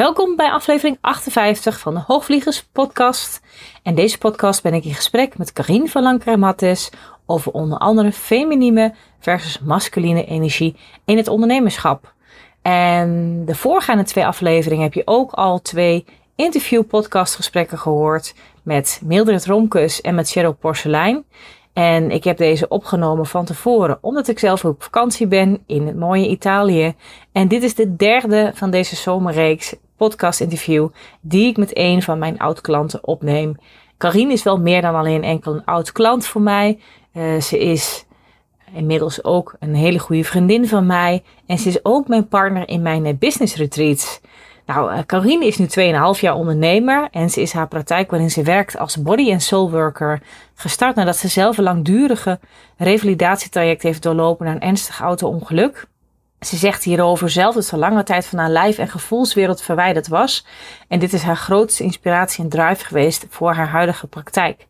Welkom bij aflevering 58 van de Hoogvliegers podcast. En deze podcast ben ik in gesprek met Karine van Lanker Mattes over onder andere feminine versus masculine energie in het ondernemerschap. En de voorgaande twee afleveringen heb je ook al twee interview podcastgesprekken gehoord met Mildred Romkes en met Cheryl Porcelein. En ik heb deze opgenomen van tevoren, omdat ik zelf op vakantie ben in het mooie Italië. En dit is de derde van deze zomerreeks podcast interview die ik met een van mijn oud-klanten opneem. Karine is wel meer dan alleen enkel een oud klant voor mij. Uh, ze is inmiddels ook een hele goede vriendin van mij. En ze is ook mijn partner in mijn business retreats. Nou, Carine is nu 2,5 jaar ondernemer en ze is haar praktijk waarin ze werkt als body and soul worker gestart nadat ze zelf een langdurige revalidatietraject heeft doorlopen na een ernstig auto-ongeluk. Ze zegt hierover zelf dat ze lange tijd van haar lijf- en gevoelswereld verwijderd was. En dit is haar grootste inspiratie en drive geweest voor haar huidige praktijk.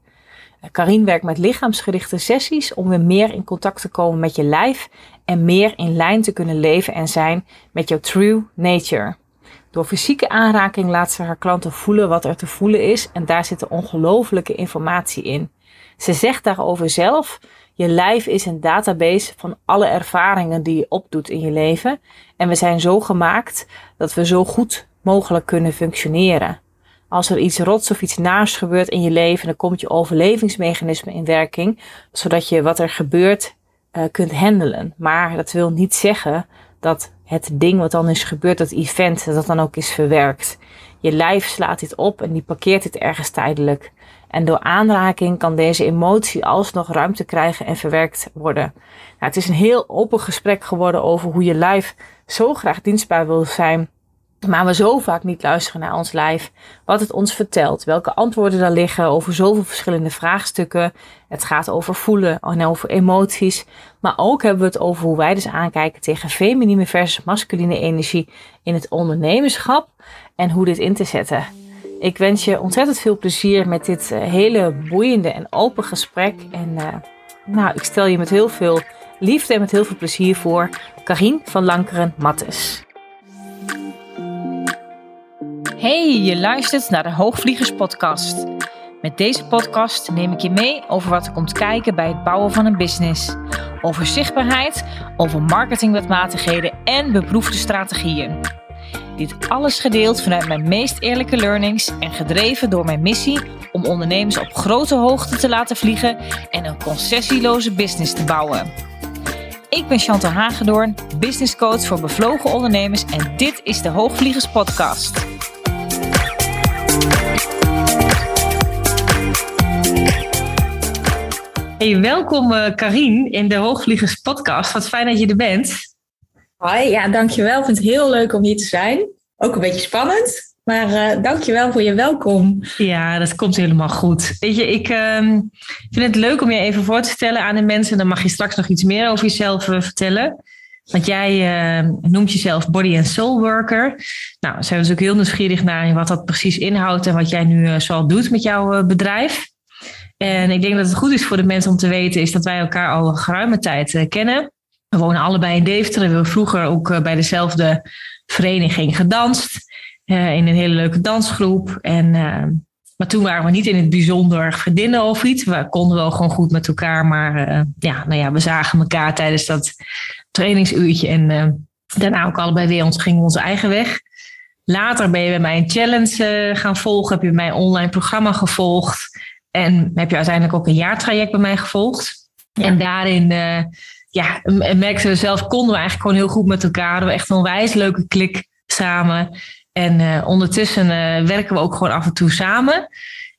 Karin werkt met lichaamsgerichte sessies om weer meer in contact te komen met je lijf en meer in lijn te kunnen leven en zijn met jouw true nature. Door fysieke aanraking laat ze haar klanten voelen wat er te voelen is en daar zit ongelofelijke informatie in. Ze zegt daarover zelf: je lijf is een database van alle ervaringen die je opdoet in je leven en we zijn zo gemaakt dat we zo goed mogelijk kunnen functioneren. Als er iets rots of iets naars gebeurt in je leven, dan komt je overlevingsmechanisme in werking, zodat je wat er gebeurt uh, kunt handelen. Maar dat wil niet zeggen dat het ding wat dan is gebeurd, dat event, dat dan ook is verwerkt. Je lijf slaat dit op en die parkeert dit ergens tijdelijk. En door aanraking kan deze emotie alsnog ruimte krijgen en verwerkt worden. Nou, het is een heel open gesprek geworden over hoe je lijf zo graag dienstbaar wil zijn maar we zo vaak niet luisteren naar ons lijf, wat het ons vertelt, welke antwoorden daar liggen over zoveel verschillende vraagstukken. Het gaat over voelen en over emoties, maar ook hebben we het over hoe wij dus aankijken tegen feminine versus masculine energie in het ondernemerschap en hoe dit in te zetten. Ik wens je ontzettend veel plezier met dit eh, hele boeiende en open gesprek. En uh, nou, ik stel je met heel veel liefde en met heel veel plezier voor Karin van Lankeren Mattes. Hey, je luistert naar de Hoogvliegers Podcast. Met deze podcast neem ik je mee over wat er komt kijken bij het bouwen van een business. Over zichtbaarheid, over marketingwetmatigheden en beproefde strategieën. Dit alles gedeeld vanuit mijn meest eerlijke learnings en gedreven door mijn missie om ondernemers op grote hoogte te laten vliegen en een concessieloze business te bouwen. Ik ben Chantal Hagedoorn, business coach voor bevlogen ondernemers en dit is de Hoogvliegers Podcast. Hey, welkom uh, Karine in de Hoogvliegers podcast. Wat fijn dat je er bent. Hoi, ja, dankjewel. Ik vind het heel leuk om hier te zijn. Ook een beetje spannend, maar uh, dankjewel voor je welkom. Ja, dat komt helemaal goed. Weet je, ik uh, vind het leuk om je even voor te stellen aan de mensen. Dan mag je straks nog iets meer over jezelf uh, vertellen. Want jij noemt jezelf body and soul worker. Nou, zijn we dus ook heel nieuwsgierig naar wat dat precies inhoudt en wat jij nu zoal doet met jouw bedrijf. En ik denk dat het goed is voor de mensen om te weten, is dat wij elkaar al een geruime tijd kennen. We wonen allebei in Deventer en we hebben vroeger ook uh, bij dezelfde vereniging gedanst. Uh, in een hele leuke dansgroep. En, maar toen waren we niet in het bijzonder vriendinnen of iets. We konden wel gewoon goed met elkaar. Maar ja, nou ja, we zagen elkaar tijdens dat trainingsuurtje. En daarna ook allebei weer ons, gingen we onze eigen weg. Later ben je bij mij een challenge gaan volgen. Heb je mijn online programma gevolgd. En heb je uiteindelijk ook een jaartraject bij mij gevolgd. En daarin ja, merkten we zelf, konden we eigenlijk gewoon heel goed met elkaar. We hebben echt een onwijs leuke klik samen. En uh, ondertussen uh, werken we ook gewoon af en toe samen.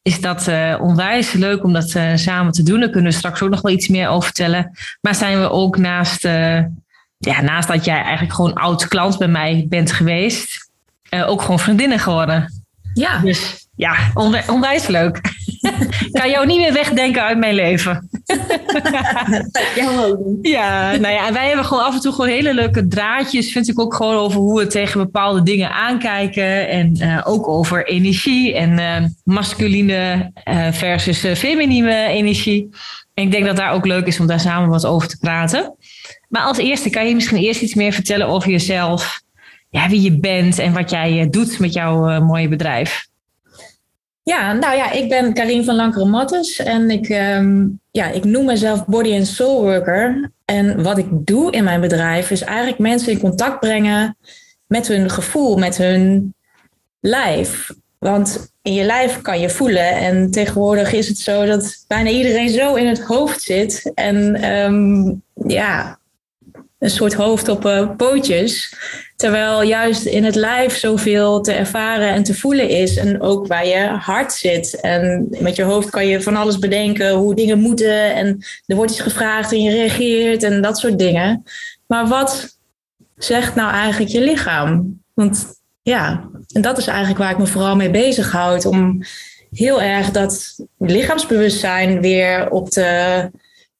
Is dat onwijs leuk om dat samen te doen. Daar kunnen we straks ook nog wel iets meer over vertellen. Maar zijn we ook naast, ja, naast dat jij eigenlijk gewoon oud klant bij mij bent geweest, ook gewoon vriendinnen geworden. Ja. Dus ja, onwijs leuk. Ik kan jou niet meer wegdenken uit mijn leven. ja, nou ja, en wij hebben gewoon af en toe gewoon hele leuke draadjes, vind ik ook gewoon over hoe we tegen bepaalde dingen aankijken. En uh, ook over energie en uh, masculine uh, versus feminine energie. En ik denk dat daar ook leuk is om daar samen wat over te praten. Maar als eerste kan je misschien eerst iets meer vertellen over jezelf ja, wie je bent en wat jij doet met jouw mooie bedrijf. Ja, nou ja, ik ben Karin van Lankeren Mattes en ik, ehm, ja, ik noem mezelf Body and Soul Worker. En wat ik doe in mijn bedrijf is eigenlijk mensen in contact brengen met hun gevoel, met hun lijf. Want in je lijf kan je voelen. En tegenwoordig is het zo dat bijna iedereen zo in het hoofd zit. En ehm, ja, een soort hoofd op uh, pootjes. Terwijl juist in het lijf zoveel te ervaren en te voelen is. En ook waar je hart zit. En met je hoofd kan je van alles bedenken hoe dingen moeten. En er wordt iets gevraagd en je reageert en dat soort dingen. Maar wat zegt nou eigenlijk je lichaam? Want ja, en dat is eigenlijk waar ik me vooral mee bezighoud. Om heel erg dat lichaamsbewustzijn weer op te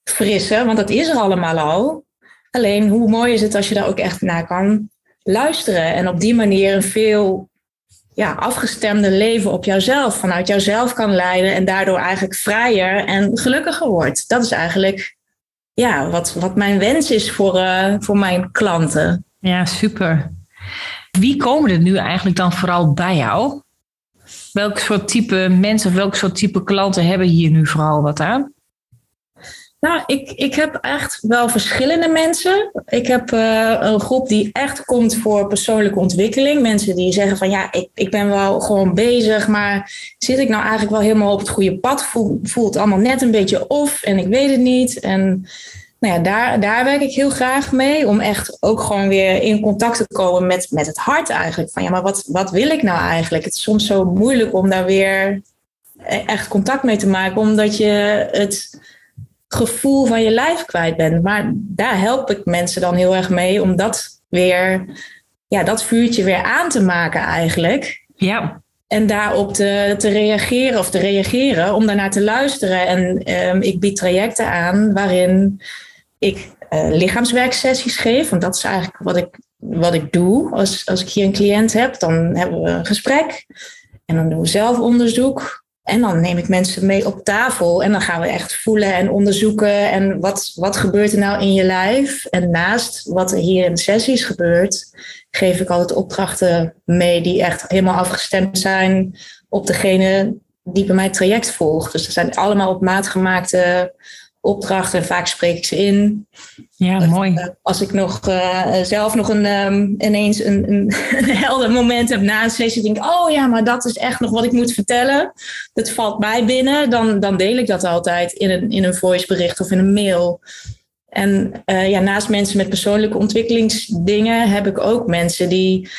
frissen. Want dat is er allemaal al. Alleen hoe mooi is het als je daar ook echt naar kan luisteren. En op die manier een veel ja, afgestemde leven op jouzelf, vanuit jouzelf kan leiden. En daardoor eigenlijk vrijer en gelukkiger wordt. Dat is eigenlijk ja, wat, wat mijn wens is voor, uh, voor mijn klanten. Ja, super. Wie komen er nu eigenlijk dan vooral bij jou? Welk soort type mensen of welk soort type klanten hebben hier nu vooral wat aan? Nou, ik, ik heb echt wel verschillende mensen. Ik heb uh, een groep die echt komt voor persoonlijke ontwikkeling. Mensen die zeggen van ja, ik, ik ben wel gewoon bezig, maar zit ik nou eigenlijk wel helemaal op het goede pad? Voel, voelt allemaal net een beetje of en ik weet het niet. En nou ja, daar, daar werk ik heel graag mee. Om echt ook gewoon weer in contact te komen met, met het hart eigenlijk. Van ja, maar wat, wat wil ik nou eigenlijk? Het is soms zo moeilijk om daar weer e-, echt contact mee te maken. Omdat je het gevoel van je lijf kwijt bent. Maar daar help ik mensen dan heel erg mee om dat weer, ja, dat vuurtje weer aan te maken eigenlijk. Ja. En daarop te, te reageren of te reageren, om daarnaar te luisteren. En um, ik bied trajecten aan waarin ik uh, lichaamswerksessies geef. Want dat is eigenlijk wat ik, wat ik doe. Als, als ik hier een cliënt heb, dan hebben we een gesprek. En dan doen we zelfonderzoek. En dan neem ik mensen mee op tafel en dan gaan we echt voelen en onderzoeken. En wat, wat gebeurt er nou in je lijf? En naast wat er hier in sessies gebeurt, geef ik altijd opdrachten mee die echt helemaal afgestemd zijn op degene die bij mij het traject volgt. Dus dat zijn allemaal op maat gemaakte opdrachten en vaak spreek ik ze in. Ja, mooi. Eh, als ik nog uh, zelf nog een, um, ineens een, een, een, helder moment heb na een sessie, denk ik, oh ja, maar dat is echt nog wat ik moet vertellen. Dat valt mij binnen, dan, dan deel ik dat altijd in een, in een voicebericht of in een mail. En uh, ja, naast mensen met persoonlijke ontwikkelingsdingen heb ik ook mensen die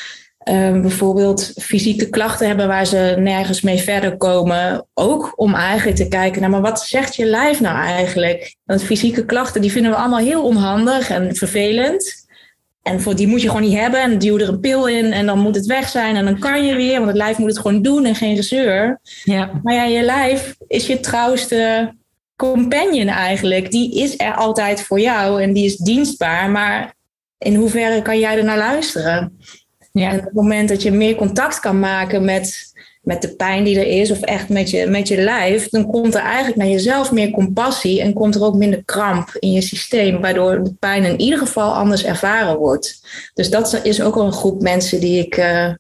Um, bijvoorbeeld fysieke klachten hebben waar ze nergens mee verder komen. Ook om eigenlijk te kijken naar, maar wat zegt je lijf nou eigenlijk? Want fysieke klachten, die vinden we allemaal heel onhandig en vervelend. En voor die moet je gewoon niet hebben. En duw er een pil in en dan moet het weg zijn. En dan kan je weer, want het lijf moet het gewoon doen en geen gezeur. Ja. Maar ja, je lijf is je trouwste companion eigenlijk. Die is er altijd voor jou en die is dienstbaar. Maar in hoeverre kan jij er naar luisteren? Ja. En op het moment dat je meer contact kan maken met, met de pijn die er is, of echt met je, met je lijf, dan komt er eigenlijk naar jezelf meer compassie en komt er ook minder kramp in je systeem, waardoor de pijn in ieder geval anders ervaren wordt. Dus dat is ook een groep mensen die ik uh,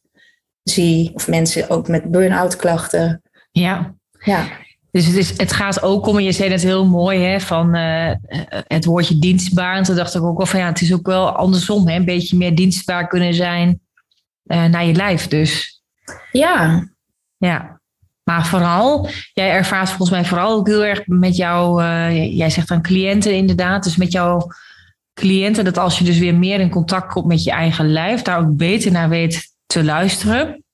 zie, of mensen ook met burn-out klachten. Ja. Ja. Dus het, is, het gaat ook om, en je zei het heel mooi, hè, van uh, het woordje dienstbaar. En toen dacht ik ook wel van ja, het is ook wel andersom, hè, een beetje meer dienstbaar kunnen zijn uh, naar je lijf dus. Ja. Ja. Maar vooral, jij ervaart volgens mij vooral ook heel erg met jou, uh, jij zegt dan cliënten inderdaad, dus met jouw cliënten, dat als je dus weer meer in contact komt met je eigen lijf, daar ook beter naar weet te luisteren.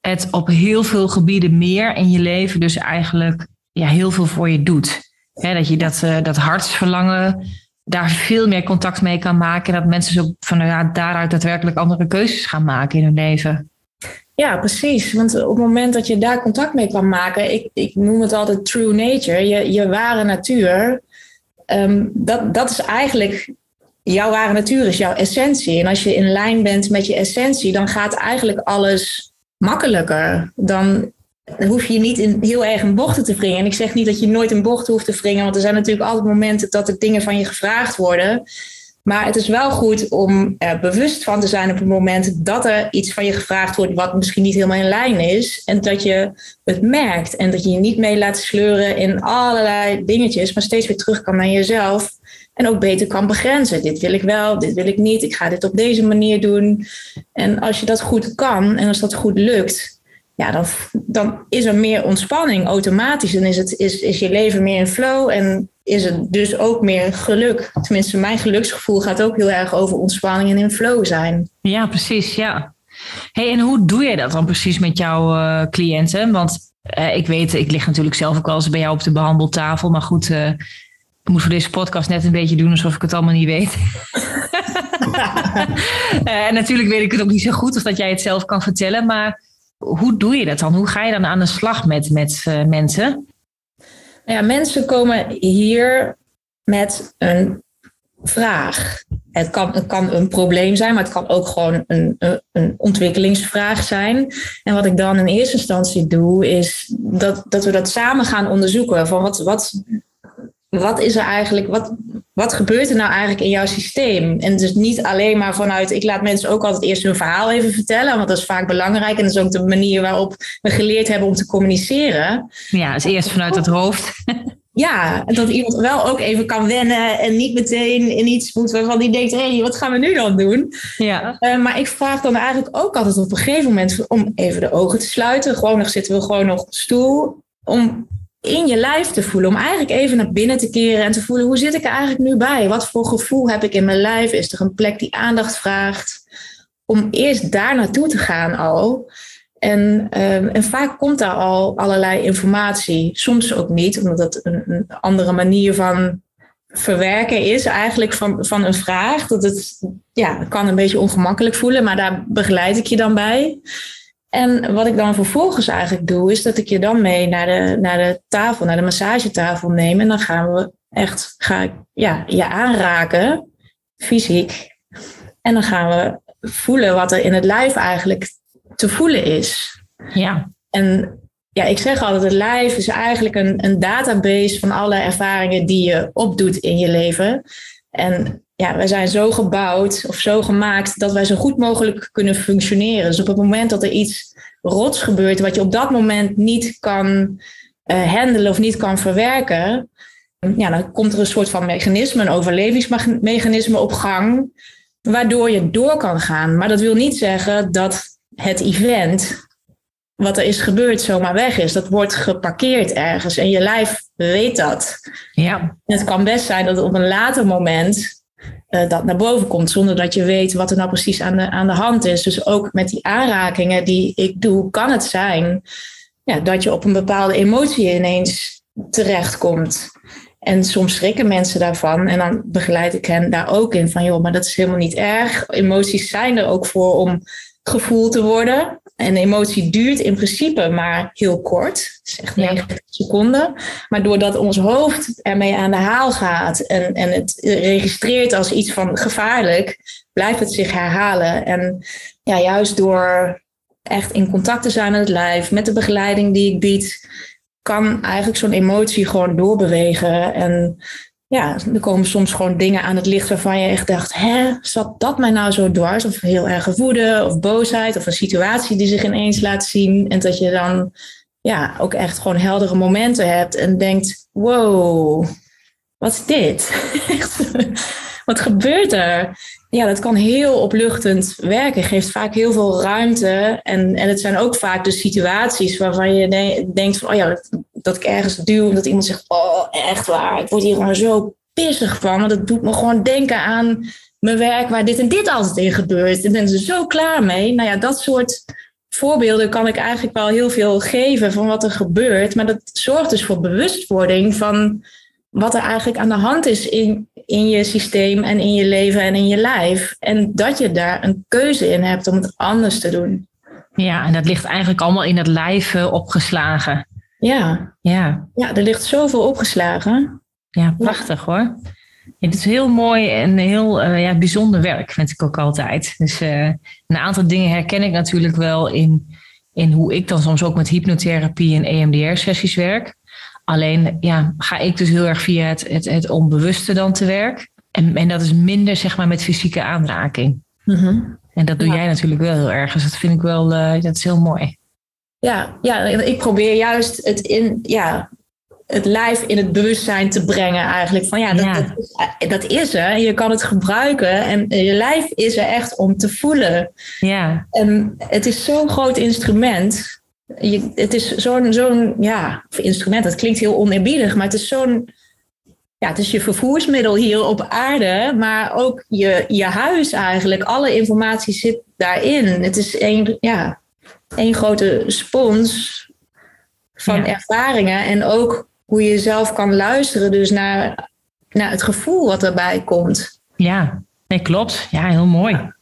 Het op heel veel gebieden meer in je leven dus eigenlijk ja, heel veel voor je doet. dat je dat, uh, dat hartsverlangen, daar veel meer contact mee kan maken. En dat mensen zo van nou ja, daaruit daadwerkelijk andere keuzes gaan maken in hun leven. Ja, precies. Want op het moment dat je daar contact mee kan maken, ik, ik noem het altijd true nature, je, je ware natuur, um, dat, dat is eigenlijk jouw ware natuur, is jouw essentie. En als je in lijn bent met je essentie, dan gaat eigenlijk alles makkelijker. Dan dan hoef je niet in, heel erg in bochten te wringen. En ik zeg niet dat je nooit in bochten hoeft te wringen, want er zijn natuurlijk altijd momenten dat er dingen van je gevraagd worden. Maar het is wel goed om er bewust van te zijn op het moment dat er iets van je gevraagd wordt wat misschien niet helemaal in lijn is. En dat je het merkt en dat je je niet mee laat sleuren in allerlei dingetjes, maar steeds weer terug kan naar jezelf. En ook beter kan begrenzen. Dit wil ik wel, dit wil ik niet. Ik ga dit op deze manier doen. En als je dat goed kan en als dat goed lukt, ja, dan, dan is er meer ontspanning automatisch. Dan is, het, is, is je leven meer in flow en is het dus ook meer geluk. Tenminste, mijn geluksgevoel gaat ook heel erg over ontspanning en in flow zijn. Ja, precies, ja. Hey, en hoe doe je dat dan precies met jouw uh, cliënten? Want uh, ik weet, ik lig natuurlijk zelf ook wel eens bij jou op de behandeltafel. Maar goed, uh, ik moet voor deze podcast net een beetje doen alsof ik het allemaal niet weet. en natuurlijk weet ik het ook niet zo goed of dat jij het zelf kan vertellen. Maar hoe doe je dat dan? Hoe ga je dan aan de slag met, met mensen? Ja, mensen komen hier met een vraag. Het kan, het kan een probleem zijn, maar het kan ook gewoon een, een ontwikkelingsvraag zijn. En wat ik dan in eerste instantie doe, is dat, dat we dat samen gaan onderzoeken. Van wat, wat, wat is er eigenlijk, wat, wat gebeurt er nou eigenlijk in jouw systeem? En dus niet alleen maar vanuit, ik laat mensen ook altijd eerst hun verhaal even vertellen, want dat is vaak belangrijk en dat is ook de manier waarop we geleerd hebben om te communiceren. Ja, dus eerst vanuit het hoofd. Ja, dat iemand wel ook even kan wennen en niet meteen in iets moet waarvan die denkt, hé, hey, wat gaan we nu dan doen? Ja. Uh, maar ik vraag dan eigenlijk ook altijd op een gegeven moment om even de ogen te sluiten. Gewoon nog zitten we gewoon nog op de stoel. Om in je lijf te voelen. Om eigenlijk even naar binnen te keren en te voelen, hoe zit ik er eigenlijk nu bij? Wat voor gevoel heb ik in mijn lijf? Is er een plek die aandacht vraagt? Om eerst daar naartoe te gaan al. En, um, en vaak komt daar al allerlei informatie. Soms ook niet, omdat dat een, een andere manier van verwerken is eigenlijk van, van een vraag. Dat het ja, kan een beetje ongemakkelijk voelen, maar daar begeleid ik je dan bij. En wat ik dan vervolgens eigenlijk doe, is dat ik je dan mee naar de, naar de tafel, naar de massagetafel neem. En dan gaan we echt, ga ik ja, je aanraken, fysiek. En dan gaan we voelen wat er in het lijf eigenlijk te voelen is. Ja. En ja, ik zeg altijd, het lijf is eigenlijk een, een database van alle ervaringen die je opdoet in je leven. En ja, wij zijn zo gebouwd of zo gemaakt dat wij zo goed mogelijk kunnen functioneren. Dus op het moment dat er iets rots gebeurt, wat je op dat moment niet kan uh, handelen of niet kan verwerken, ja, dan komt er een soort van mechanisme, een overlevingsmechanisme op gang, waardoor je door kan gaan. Maar dat wil niet zeggen dat het event wat er is gebeurd zomaar weg is. Dat wordt geparkeerd ergens en je lijf weet dat. Ja. het kan best zijn dat op een later moment uh, dat naar boven komt, zonder dat je weet wat er nou precies aan de, aan de hand is. Dus ook met die aanrakingen die ik doe, kan het zijn ja, dat je op een bepaalde emotie ineens terechtkomt. En soms schrikken mensen daarvan. En dan begeleid ik hen daar ook in van, joh, maar dat is helemaal niet erg. Emoties zijn er ook voor om gevoeld te worden. En emotie duurt in principe maar heel kort. Het is echt 90 seconden. Maar doordat ons hoofd ermee aan de haal gaat en, en het registreert als iets van gevaarlijk, blijft het zich herhalen. En ja, juist door echt in contact te zijn met het lijf, met de begeleiding die ik bied, kan eigenlijk zo'n emotie gewoon doorbewegen. En ja, er komen soms gewoon dingen aan het licht waarvan je echt dacht, hè, zat dat mij nou zo dwars? Of heel erg woede of boosheid of een situatie die zich ineens laat zien. En dat je dan ja, ook echt gewoon heldere momenten hebt en denkt, wow, wat is dit? wat gebeurt er? Ja, dat kan heel opluchtend werken. Geeft vaak heel veel ruimte. En, en het zijn ook vaak de situaties waarvan je denkt van, oh ja, dat, ik ergens duw. En dat iemand zegt, oh, echt waar. Ik word hier gewoon zo pissig van. Want dat doet me gewoon denken aan mijn werk waar dit en dit altijd in gebeurt. En ben ze zo klaar mee. Nou ja, dat soort voorbeelden kan ik eigenlijk wel heel veel geven van wat er gebeurt. Maar dat zorgt dus voor bewustwording van wat er eigenlijk aan de hand is in, in je systeem en in je leven en in je lijf. En dat je daar een keuze in hebt om het anders te doen. Ja, en dat ligt eigenlijk allemaal in het lijf uh, opgeslagen. Ja. ja. Ja, er ligt zoveel opgeslagen. Ja, prachtig hoor. het is heel mooi en heel uh, ja, bijzonder werk, vind ik ook altijd. Dus uh, een aantal dingen herken ik natuurlijk wel in, in hoe ik dan soms ook met hypnotherapie en EMDR-sessies werk. Alleen ja, ga ik dus heel erg via het, het, het onbewuste dan te werk. en, en dat is minder zeg maar met fysieke aanraking. Mhm. En dat doe jij natuurlijk wel heel erg. Dus dat vind ik wel, uh, dat is heel mooi. Ja, ja, ik probeer juist het in, ja, het lijf in het bewustzijn te brengen eigenlijk. Van ja, dat, Dat, is, dat, is, er. Je kan het gebruiken en je lijf is er echt om te voelen. Ja. En het is zo'n groot instrument. Je, het is zo'n, zo'n, ja, instrument, dat klinkt heel oneerbiedig, maar het is zo'n, ja, het is je vervoersmiddel hier op aarde, maar ook je, je huis eigenlijk. Alle informatie zit daarin. Het is een, ja, één grote spons van ervaringen en ook hoe je zelf kan luisteren, dus naar, naar het gevoel wat erbij komt. Ja, nee, klopt. Ja, heel mooi.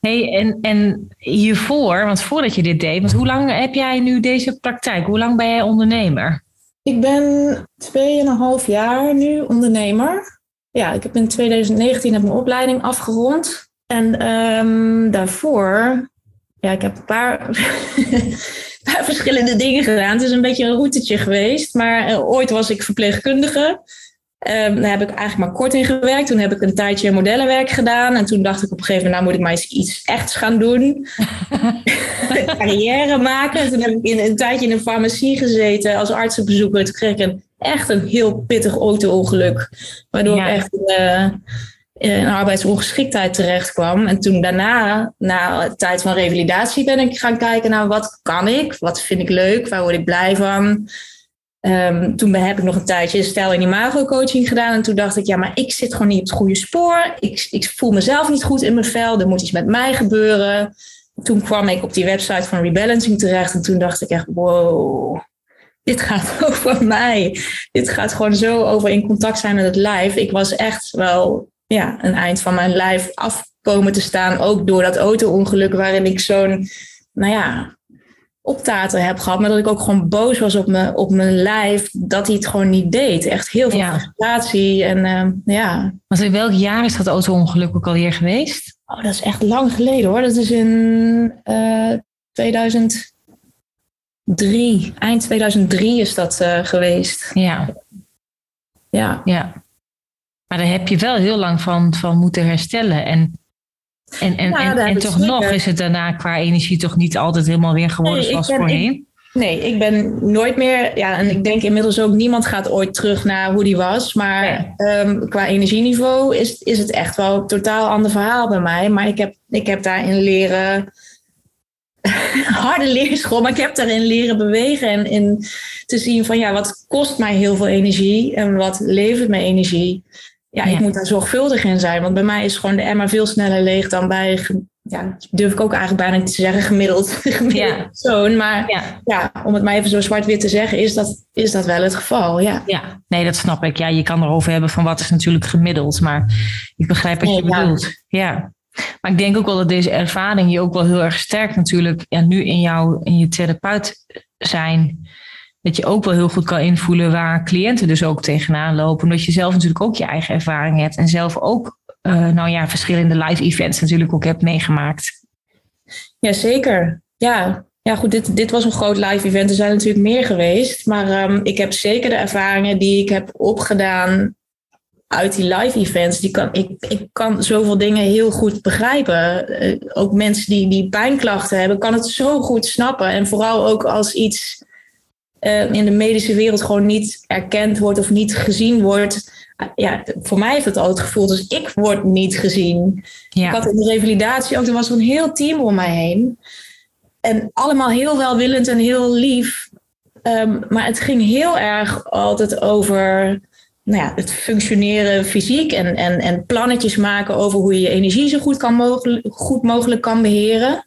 Hey, en, en hiervoor, want voordat je dit deed, want hoe lang heb jij nu deze praktijk? Hoe lang ben jij ondernemer? Ik ben 2,5 jaar nu ondernemer. Ja, ik heb in 2019 heb mijn opleiding afgerond. En um, daarvoor, ja, ik heb een paar paar verschillende dingen gedaan. Het is een beetje een routetje geweest. Maar uh, ooit was ik verpleegkundige. Um, daar heb ik eigenlijk maar kort in gewerkt. Toen heb ik een tijdje modellenwerk gedaan. En toen dacht ik op een gegeven moment, nou moet ik maar eens iets echts gaan doen. Carrière maken. En toen heb ik in, een tijdje in een farmacie gezeten als artsenbezoeker. Toen kreeg ik een, echt een heel pittig auto-ongeluk. Waardoor ik echt... Uh, in arbeidsongeschiktheid terecht kwam. En toen daarna, na de tijd van revalidatie, ben ik gaan kijken naar wat kan ik, wat vind ik leuk, waar word ik blij van. Um, toen heb ik nog een tijdje stijl en imago coaching gedaan. En toen dacht ik, ja, maar ik zit gewoon niet op het goede spoor. Ik, ik voel mezelf niet goed in mijn vel. Er moet iets met mij gebeuren. Toen kwam ik op die website van Rebalancing terecht. En toen dacht ik echt, wow, dit gaat over mij. Dit gaat gewoon zo over in contact zijn met het lijf. Ik was echt wel ja, een eind van mijn lijf afkomen te staan. Ook door dat auto-ongeluk waarin ik zo'n, nou ja, optaten heb gehad. Maar dat ik ook gewoon boos was op, me, op mijn lijf dat hij het gewoon niet deed. Echt heel veel ja. frustratie. En uh, ja. Want in welk jaar is dat auto-ongeluk ook alweer geweest? Oh, dat is echt lang geleden hoor. Dat is in uh, 2003. Eind 2003 is dat uh, geweest. Ja. Ja. Ja. Maar daar heb je wel heel lang van, van moeten herstellen. En, en, en, en, en toch nog is het daarna qua energie toch niet altijd helemaal weer geworden nee, zoals ben, voorheen. Ik, nee, ik ben nooit meer. Ja, en ik denk inmiddels ook niemand gaat ooit terug naar hoe die was. Maar nee. um, qua energieniveau is, is het echt wel een totaal ander verhaal bij mij. Maar ik heb, ik heb daarin leren harde leerschool, maar ik heb daarin leren bewegen en in te zien van ja, wat kost mij heel veel energie en wat levert mij energie. Ja, ik moet daar zorgvuldig in zijn. Want bij mij is gewoon de emmer veel sneller leeg dan bij, ja, durf ik ook eigenlijk bijna niet te zeggen, gemiddeld, gemiddeld ja. persoon. Maar ja. ja. om het maar even zo zwart-wit te zeggen, is dat, is dat wel het geval. Ja. ja, nee, dat snap ik. Ja, je kan erover hebben van wat is natuurlijk gemiddeld. Maar ik begrijp wat je bedoelt. Ja. Maar ik denk ook wel dat deze ervaring je ook wel heel erg sterk natuurlijk ja, nu in, jou, in je therapeut zijn dat je ook wel heel goed kan invoelen waar cliënten dus ook tegenaan lopen. Omdat je zelf natuurlijk ook je eigen ervaring hebt en zelf ook uh, nou ja, verschillende live events natuurlijk ook hebt meegemaakt. Jazeker. Ja, ja goed, dit, dit was een groot live event. Er zijn natuurlijk meer geweest. Maar um, ik heb zeker de ervaringen die ik heb opgedaan uit die live events. Die kan, ik, ik kan zoveel dingen heel goed begrijpen. Uh, ook mensen die, die pijnklachten hebben, kan het zo goed snappen. En vooral ook als iets uh, in de medische wereld gewoon niet erkend wordt of niet gezien wordt. Ja, voor mij heeft het al het gevoel, dus ik word niet gezien. Ja. Ik had in de revalidatie ook, er was een heel team om mij heen. En allemaal heel welwillend en heel lief. Um, maar het ging heel erg altijd over nou ja, het functioneren fysiek en, en, en plannetjes maken over hoe je je energie zo goed, kan mogelijk, goed mogelijk kan beheren.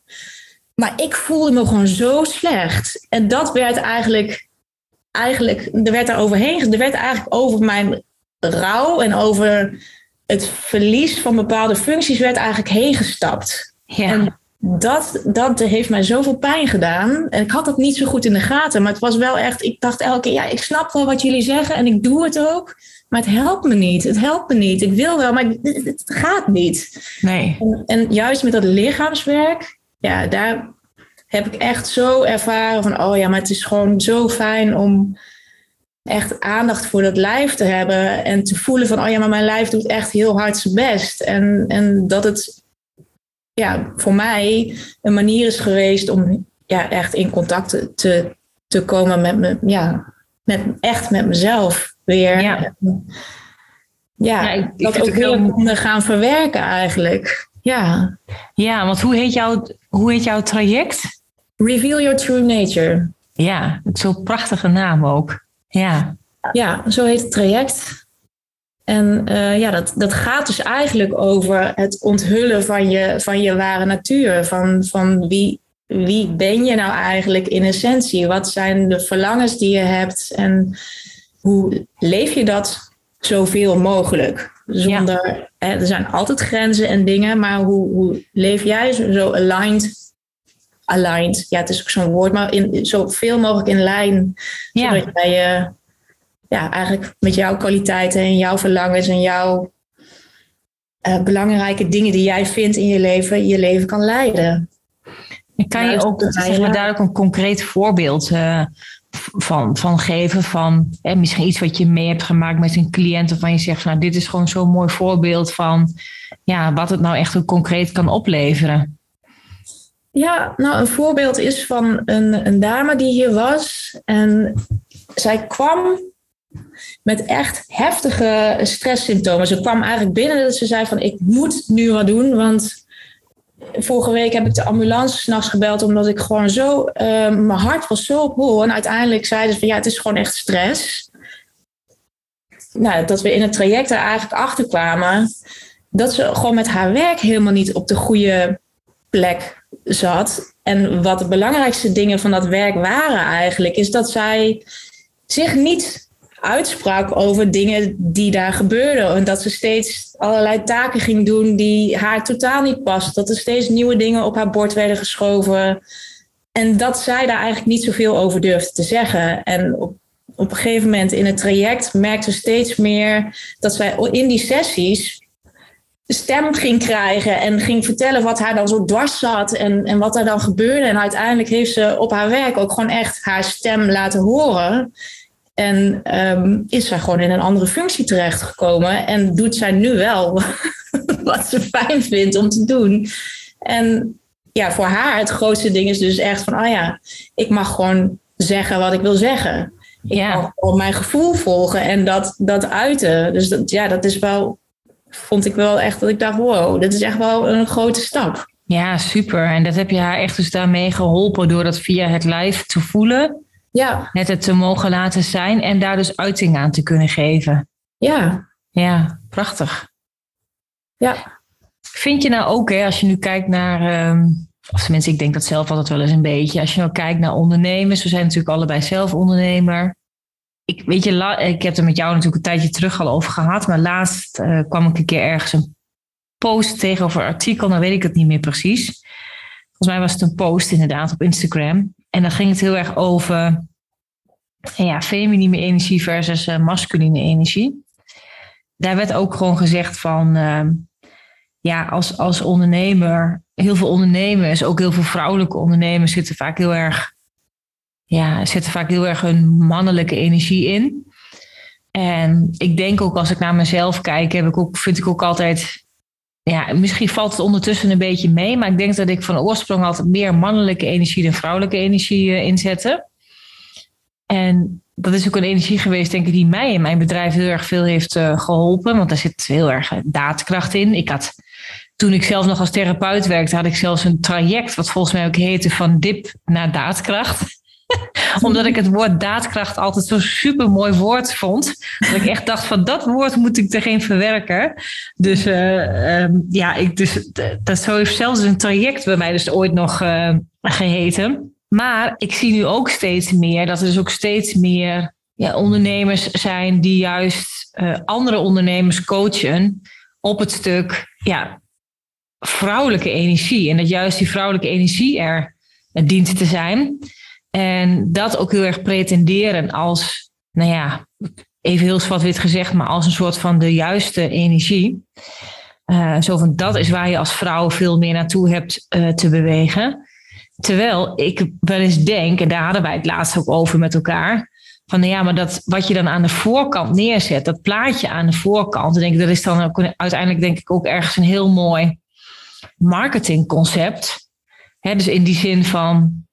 Maar ik voelde me gewoon zo slecht. En dat werd eigenlijk, eigenlijk er werd daar overheen, er werd eigenlijk over mijn rouw en over het verlies van bepaalde functies werd eigenlijk heen gestapt. Ja. En dat, dat heeft mij zoveel pijn gedaan. En ik had dat niet zo goed in de gaten. Maar het was wel echt, ik dacht elke keer, ja, ik snap wel wat jullie zeggen en ik doe het ook. Maar het helpt me niet. Het helpt me niet. Ik wil wel, maar het, gaat niet. Nee. En, en juist met dat lichaamswerk, ja, daar heb ik echt zo ervaren van, oh ja, maar het is gewoon zo fijn om, echt aandacht voor dat lijf te hebben en te voelen van, oh ja, maar mijn lijf doet echt heel hard zijn best. En, en dat het ja, voor mij een manier is geweest om ja, echt in contact te, te komen met me, ja, met, echt met mezelf weer. Ja, ja, ik, dat ook heel heel... gaan verwerken eigenlijk. Ja. ja, want hoe heet, jouw, hoe heet jouw traject? Reveal Your True Nature. Ja, zo'n prachtige naam ook. Ja. Ja, zo heet het traject. En uh, ja, dat, dat gaat dus eigenlijk over het onthullen van je, van je ware natuur. Van, van wie, wie ben je nou eigenlijk in essentie? Wat zijn de verlangens die je hebt? En hoe leef je dat zoveel mogelijk? Zonder, hè, er zijn altijd grenzen en dingen, maar hoe, hoe leef jij zo aligned? Aligned, ja, het is ook zo'n woord, maar in, zoveel mogelijk in lijn. Ja. Zodat jij uh, ja, eigenlijk met jouw kwaliteiten en jouw verlangens en jouw uh, belangrijke dingen die jij vindt in je leven, je leven kan leiden. En kan je ook zeg maar, daar ook een concreet voorbeeld uh, van, van geven? Van hè, misschien iets wat je mee hebt gemaakt met een cliënt, waarvan je zegt: Nou, dit is gewoon zo'n mooi voorbeeld van ja, wat het nou echt concreet kan opleveren. Ja, nou, een voorbeeld is van een, een dame die hier was. En zij kwam met echt heftige stresssymptomen. Ze kwam eigenlijk binnen dat ze zei van ik moet nu wat doen, want vorige week heb ik de ambulance s'nachts gebeld omdat ik gewoon zo, uh, mijn hart was zo op. En uiteindelijk zeiden ze van ja, het is gewoon echt stress. Nou, dat we in het traject er eigenlijk achter kwamen dat ze gewoon met haar werk helemaal niet op de goede plek zat. En wat de belangrijkste dingen van dat werk waren eigenlijk, is dat zij zich niet uitsprak over dingen die daar gebeurden. En dat ze steeds allerlei taken ging doen die haar totaal niet pasten. Dat er steeds nieuwe dingen op haar bord werden geschoven. En dat zij daar eigenlijk niet zoveel over durfde te zeggen. En op, op een gegeven moment in het traject merkte ze steeds meer dat zij in die sessies stem ging krijgen en ging vertellen wat haar dan zo dwars zat en, en wat er dan gebeurde. En uiteindelijk heeft ze op haar werk ook gewoon echt haar stem laten horen. En ehm, is zij gewoon in een andere functie terechtgekomen. En doet zij nu wel wat ze fijn vindt om te doen. En ja, voor haar het grootste ding is dus echt van, oh ja, ik mag gewoon zeggen wat ik wil zeggen. Ik ja. mag gewoon mijn gevoel volgen en dat, dat uiten. Dus dat, ja, dat is wel, vond ik wel echt dat ik dacht, wow, dit is echt wel een grote stap. Ja, super. En dat heb je haar echt dus daarmee geholpen door dat via het live te voelen. Ja. Net het te mogen laten zijn en daar dus uiting aan te kunnen geven. Ja. Ja, prachtig. Ja. Vind je nou ook, hè, als je nu kijkt naar, um, of tenminste, ik denk dat zelf altijd wel eens een beetje, als je nou kijkt naar ondernemers, we zijn natuurlijk allebei zelf ondernemer. Ik, weet je, ik heb er met jou natuurlijk een tijdje terug al over gehad, maar laatst uh, kwam ik een keer ergens een post tegenover een artikel, nou weet ik het niet meer precies. Volgens mij was het een post inderdaad op Instagram. En dan ging het heel erg over ja, feminine energie versus uh, masculine energie. Daar werd ook gewoon gezegd van, uh, ja, als, als ondernemer, heel veel ondernemers, ook heel veel vrouwelijke ondernemers zitten vaak heel erg, ja, zitten vaak heel erg hun mannelijke energie in. En ik denk ook als ik naar mezelf kijk, heb ik ook, vind ik ook altijd ja, misschien valt het ondertussen een beetje mee, maar ik denk dat ik van oorsprong altijd meer mannelijke energie dan vrouwelijke energie uh, inzette. En dat is ook een energie geweest, denk ik, die mij in mijn bedrijf heel erg veel heeft uh, geholpen. Want daar zit heel erg eh, daadkracht in. Ik had, toen ik zelf nog als therapeut werkte, had ik zelfs een traject, wat volgens mij ook heette van dip naar daadkracht. Omdat ik het woord daadkracht altijd zo'n super mooi woord vond. Dat ik echt dacht van dat woord moet ik erin verwerken. Dus uh, ja, ik, dus, dat zo heeft zelfs een traject bij mij dus ooit nog uh, geheten. Maar ik zie nu ook steeds meer dat er dus ook steeds meer ja, ondernemers zijn die juist uh, andere ondernemers coachen op het stuk ja, vrouwelijke energie. En dat juist die vrouwelijke energie er dient te zijn. En dat ook heel erg pretenderen als, nou ja, even heel zwart-wit gezegd, maar als een soort van de juiste energie. Uh, zo van dat is waar je als vrouw veel meer naartoe hebt uh, te bewegen. Terwijl ik wel eens denk, en daar hadden wij het laatst ook over met elkaar, van nou ja, maar dat wat je dan aan de voorkant neerzet, dat plaatje aan de voorkant, denk ik, dat is dan ook uiteindelijk denk ik ook ergens een heel mooi marketingconcept. Dus in die zin van,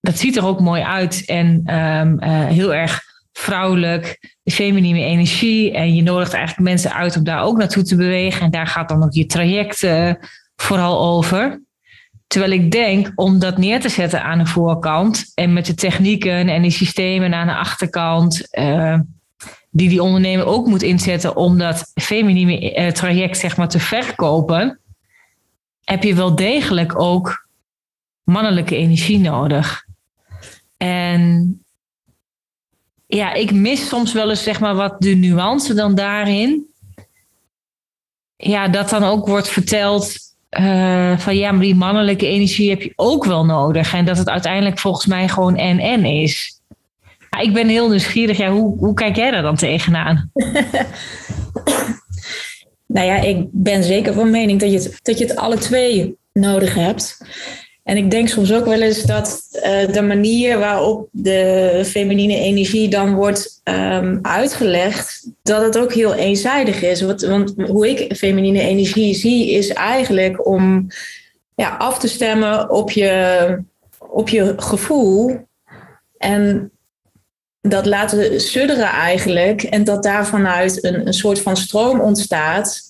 dat ziet er ook mooi uit en um, uh, heel erg vrouwelijk, feminine energie. En je nodigt eigenlijk mensen uit om daar ook naartoe te bewegen. En daar gaat dan ook je traject uh, vooral over. Terwijl ik denk om dat neer te zetten aan de voorkant en met de technieken en die systemen aan de achterkant, uh, die die ondernemer ook moet inzetten om dat feminine traject zeg maar te verkopen, heb je wel degelijk ook mannelijke energie nodig. En ja, ik mis soms wel eens zeg maar wat de nuance dan daarin. Ja, dat dan ook wordt verteld uh, van ja, maar die mannelijke energie heb je ook wel nodig. En dat het uiteindelijk volgens mij gewoon en-en is. Ik ben heel nieuwsgierig. Ja, hoe, hoe kijk jij daar dan tegenaan? nou ja, ik ben zeker van mening dat je dat je het alle twee nodig hebt. En ik denk soms ook wel eens dat uh, de manier waarop de feminine energie dan wordt um, uitgelegd, dat het ook heel eenzijdig is. Want, want, hoe ik feminine energie zie, is eigenlijk om ja, af te stemmen op je, op je gevoel. En dat laten sudderen eigenlijk. En dat daar vanuit een, een soort van stroom ontstaat.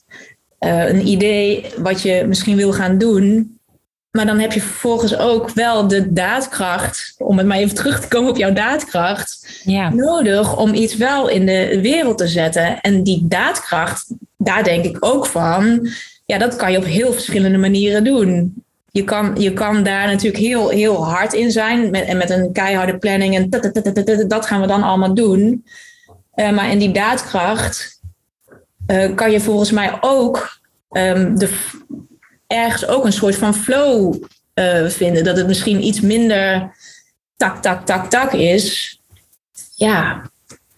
Uh, een idee wat je misschien wil gaan doen. Maar dan heb je vervolgens ook wel de daadkracht, om het maar even terug te komen op jouw daadkracht, ja. nodig om iets wel in de wereld te zetten. En die daadkracht, daar denk ik ook van, ja, dat kan je op heel verschillende manieren doen. Je kan, je kan daar natuurlijk heel, heel hard in zijn met, en met een keiharde planning en dat gaan we dan allemaal doen. Uh, maar in die daadkracht uh, kan je volgens mij ook um, de, ergens ook een soort van flow uh, vinden. Dat het misschien iets minder tak, tak, tak, tak is. Ja.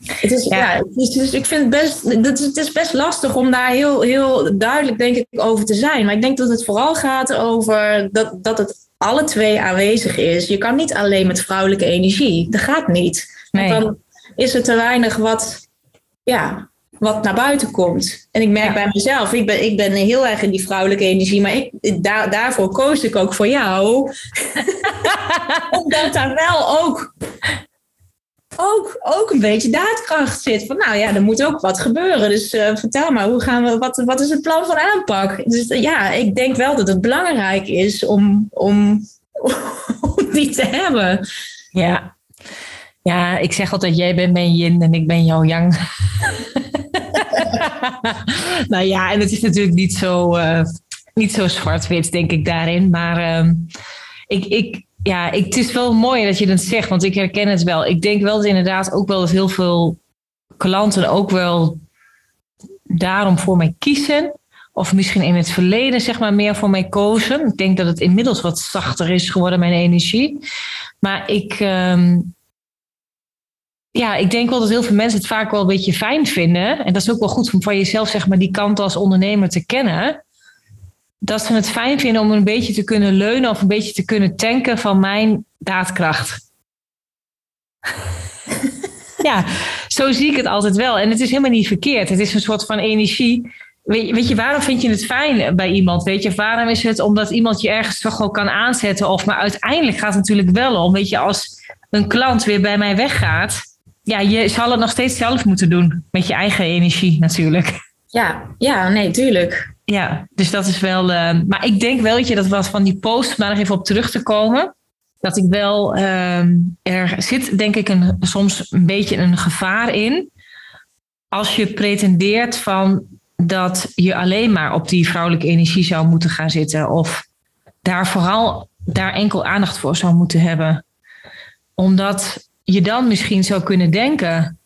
Het is, ja. ja het is, ik vind het best, het is, het is best lastig om daar heel, heel duidelijk, denk ik, over te zijn. Maar ik denk dat het vooral gaat over dat, dat het alle twee aanwezig is. Je kan niet alleen met vrouwelijke energie. Dat gaat niet. Nee. dan is er te weinig wat, ja, wat naar buiten komt. En ik merk bij mezelf, ik ben, ik ben heel erg in die vrouwelijke energie, maar ik, daar, daarvoor koos ik ook voor jou. Omdat daar wel ook, ook, ook een beetje daadkracht zit. Van nou ja, er moet ook wat gebeuren. Dus uh, vertel maar, hoe gaan we, wat, wat is het plan van aanpak? Dus uh, ja, ik denk wel dat het belangrijk is om, om, om die te hebben. Ja. Ja, ik zeg altijd, jij bent mijn yin en ik ben jouw yang. nou ja, en het is natuurlijk niet zo, uh, niet zo zwart-wit, denk ik, daarin. Maar uh, ik, ik, ja, ik, het is wel mooi dat je dat zegt, want ik herken het wel. Ik denk wel dat inderdaad ook wel dat heel veel klanten ook wel daarom voor mij kiezen. Of misschien in het verleden zeg maar meer voor mij kozen. Ik denk dat het inmiddels wat zachter is geworden, mijn energie. Maar ik, um, ja, ik denk wel dat heel veel mensen het vaak wel een beetje fijn vinden. En dat is ook wel goed om van jezelf, zeg maar, die kant als ondernemer te kennen. Dat ze het fijn vinden om een beetje te kunnen leunen of een beetje te kunnen tanken van mijn daadkracht. ja, zo zie ik het altijd wel. En het is helemaal niet verkeerd. Het is een soort van energie. Weet je, weet je, waarom vind je het fijn bij iemand? Weet je, waarom is het omdat iemand je ergens toch wel kan aanzetten? Of, maar uiteindelijk gaat het natuurlijk wel om, weet je, als een klant weer bij mij weggaat, ja, je zal het nog steeds zelf moeten doen. Met je eigen energie natuurlijk. Ja, ja nee, tuurlijk. Ja, dus dat is wel. Uh, maar ik denk wel dat je dat was van die post, om daar nog even op terug te komen. Dat ik wel. Uh, er zit denk ik een, soms een beetje een gevaar in. Als je pretendeert van dat je alleen maar op die vrouwelijke energie zou moeten gaan zitten. Of daar vooral daar enkel aandacht voor zou moeten hebben. Omdat je dan misschien zou kunnen denken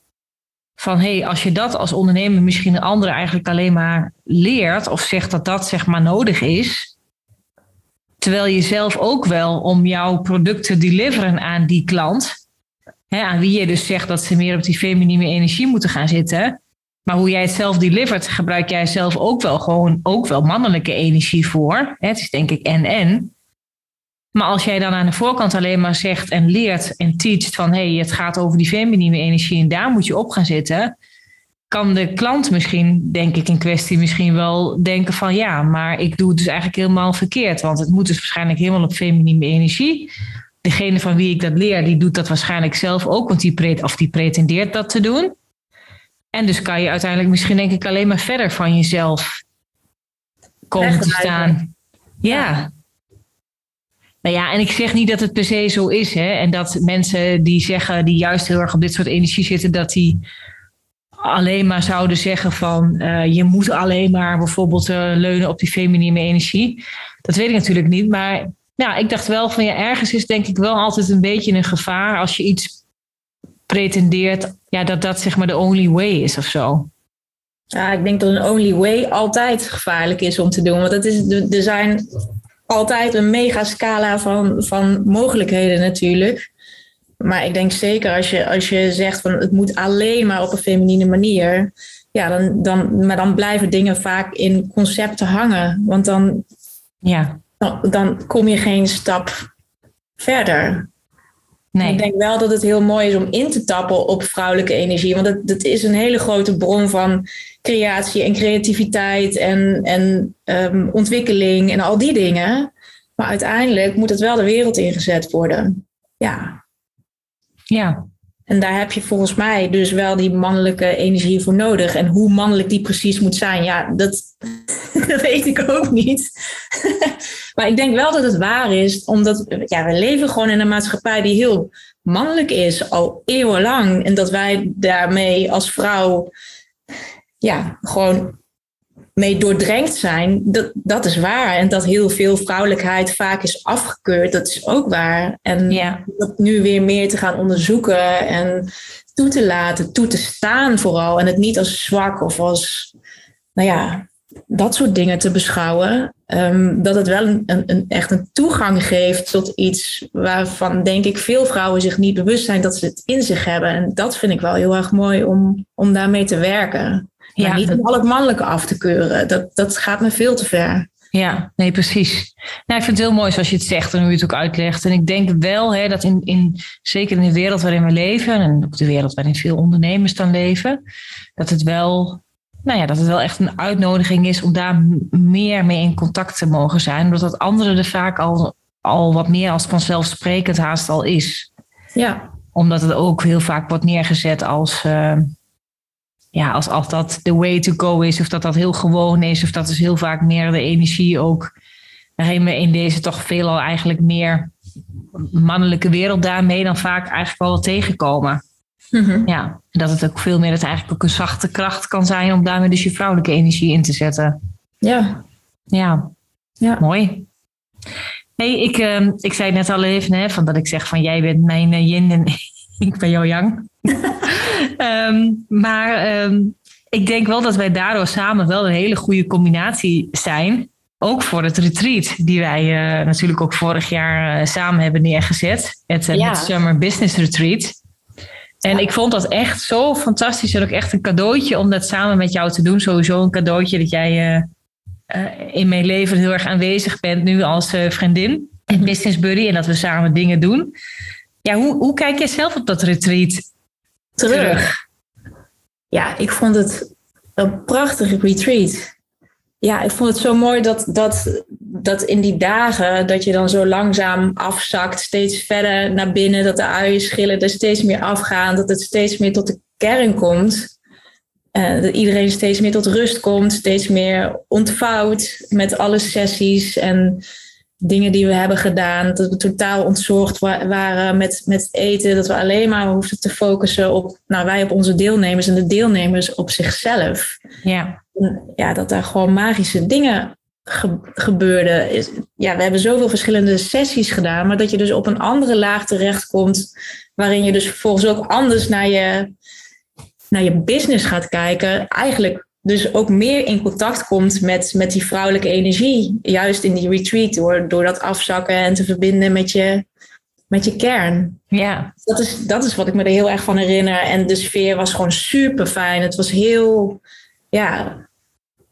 van hé, hey, als je dat als ondernemer misschien een andere eigenlijk alleen maar leert of zegt dat dat zeg maar nodig is, terwijl je zelf ook wel om jouw product te deliveren aan die klant, hè, aan wie je dus zegt dat ze meer op die feminine energie moeten gaan zitten, maar hoe jij het zelf delivert, gebruik jij zelf ook wel gewoon ook wel mannelijke energie voor. Het is denk ik en en. Maar als jij dan aan de voorkant alleen maar zegt en leert en teacht van hé, hey, het gaat over die feminine energie en daar moet je op gaan zitten, kan de klant misschien, denk ik in kwestie, misschien wel denken van ja, maar ik doe het dus eigenlijk helemaal verkeerd. Want het moet dus waarschijnlijk helemaal op feminine energie. Degene van wie ik dat leer, die doet dat waarschijnlijk zelf ook, want die, pre of die pretendeert dat te doen. En dus kan je uiteindelijk misschien denk ik alleen maar verder van jezelf komen te staan. Ja. Nou ja, en ik zeg niet dat het per se zo is. Hè? En dat mensen die zeggen, die juist heel erg op dit soort energie zitten, dat die alleen maar zouden zeggen van uh, je moet alleen maar bijvoorbeeld uh, leunen op die feminine energie. Dat weet ik natuurlijk niet. Maar ja, ik dacht wel van ja, ergens is denk ik wel altijd een beetje een gevaar als je iets pretendeert, ja, dat dat zeg maar de only way is of zo. Ja, ik denk dat een only way altijd gevaarlijk is om te doen. Want het is, er zijn altijd een mega scala van, van mogelijkheden natuurlijk. Maar ik denk zeker als je, als je zegt van het moet alleen maar op een feminine manier. Ja, dan, dan, maar dan blijven dingen vaak in concepten hangen. Want dan, ja. dan, dan kom je geen stap verder. Nee. Ik denk wel dat het heel mooi is om in te tappen op vrouwelijke energie. Want het is een hele grote bron van creatie en creativiteit en, en um, ontwikkeling en al die dingen. Maar uiteindelijk moet het wel de wereld ingezet worden. Ja. Ja. En daar heb je volgens mij dus wel die mannelijke energie voor nodig. En hoe mannelijk die precies moet zijn, ja, dat, dat weet ik ook niet. maar ik denk wel dat het waar is, omdat ja, we leven gewoon in een maatschappij die heel mannelijk is, al eeuwenlang. En dat wij daarmee als vrouw ja, gewoon mee doordrenkt zijn, dat, dat is waar. En dat heel veel vrouwelijkheid vaak is afgekeurd, dat is ook waar. En ja. dat nu weer meer te gaan onderzoeken en toe te laten, toe te staan vooral. En het niet als zwak of als, nou ja, dat soort dingen te beschouwen. Um, dat het wel een, een, echt een toegang geeft tot iets waarvan, denk ik, veel vrouwen zich niet bewust zijn dat ze het in zich hebben. En dat vind ik wel heel erg mooi om, om daarmee te werken. Ja, niet om al het mannelijke af te keuren. Dat, dat gaat me veel te ver. Ja, nee, precies. Nou, ik vind het heel mooi zoals je het zegt en hoe je het ook uitlegt. En ik denk wel hè, dat in, in, zeker in de wereld waarin we leven, en ook de wereld waarin veel ondernemers dan leven, dat het wel, nou ja, dat het wel echt een uitnodiging is om daar meer mee in contact te mogen zijn. Omdat dat anderen er vaak al, al wat meer als vanzelfsprekend haast al is. Ja. Omdat het ook heel vaak wordt neergezet als. Uh, ja, als, als dat de way to go is, of dat dat heel gewoon is, of dat is heel vaak meer de energie ook. Waarin we in deze toch veelal eigenlijk meer mannelijke wereld daarmee dan vaak eigenlijk wel tegenkomen. Mm Ja, dat het ook veel meer, dat eigenlijk ook een zachte kracht kan zijn om daarmee dus je vrouwelijke energie in te zetten. Ja. Ja, ja. mooi. Hey, ik, uh, ik zei net al even, hè, van dat ik zeg van jij bent mijn uh, yin en ik ben jouw yang. Um, maar um, ik denk wel dat wij daardoor samen wel een hele goede combinatie zijn. Ook voor het retreat, die wij uh, natuurlijk ook vorig jaar uh, samen hebben neergezet. Het uh, ja. Summer Business Retreat. En ik vond dat echt zo fantastisch. En ook echt een cadeautje om dat samen met jou te doen. Sowieso een cadeautje dat jij in mijn leven heel erg aanwezig bent nu als vriendin en business buddy. En dat we samen dingen doen. Ja, hoe, hoe kijk jij zelf op dat retreat terug? Ja, ik vond het een prachtige retreat. Ja, ik vond het zo mooi dat, dat, dat in die dagen dat je dan zo langzaam afzakt, steeds verder naar binnen, dat de uienschillen er steeds meer afgaan, dat het steeds meer tot de kern komt. Uh, dat iedereen steeds meer tot rust komt, steeds meer ontvouwt met alle sessies en dingen die we hebben gedaan. Dat we totaal ontzorgd waren met, met eten. Dat we alleen maar hoefden te focussen op, nou wij op onze deelnemers en de deelnemers op zichzelf. Ja. ja, dat daar gewoon magische dingen ge gebeurden. Ja, we hebben zoveel verschillende sessies gedaan, maar dat je dus op een andere laag terechtkomt, waarin je dus vervolgens ook anders naar je, naar je business gaat kijken. Eigenlijk dus ook meer in contact komt met, met die vrouwelijke energie. Juist in die retreat, door, door dat afzakken en te verbinden met je, met je kern. Ja. Dat is, dat is wat ik me er heel erg van herinner. En de sfeer was gewoon super fijn. Het was heel, ja,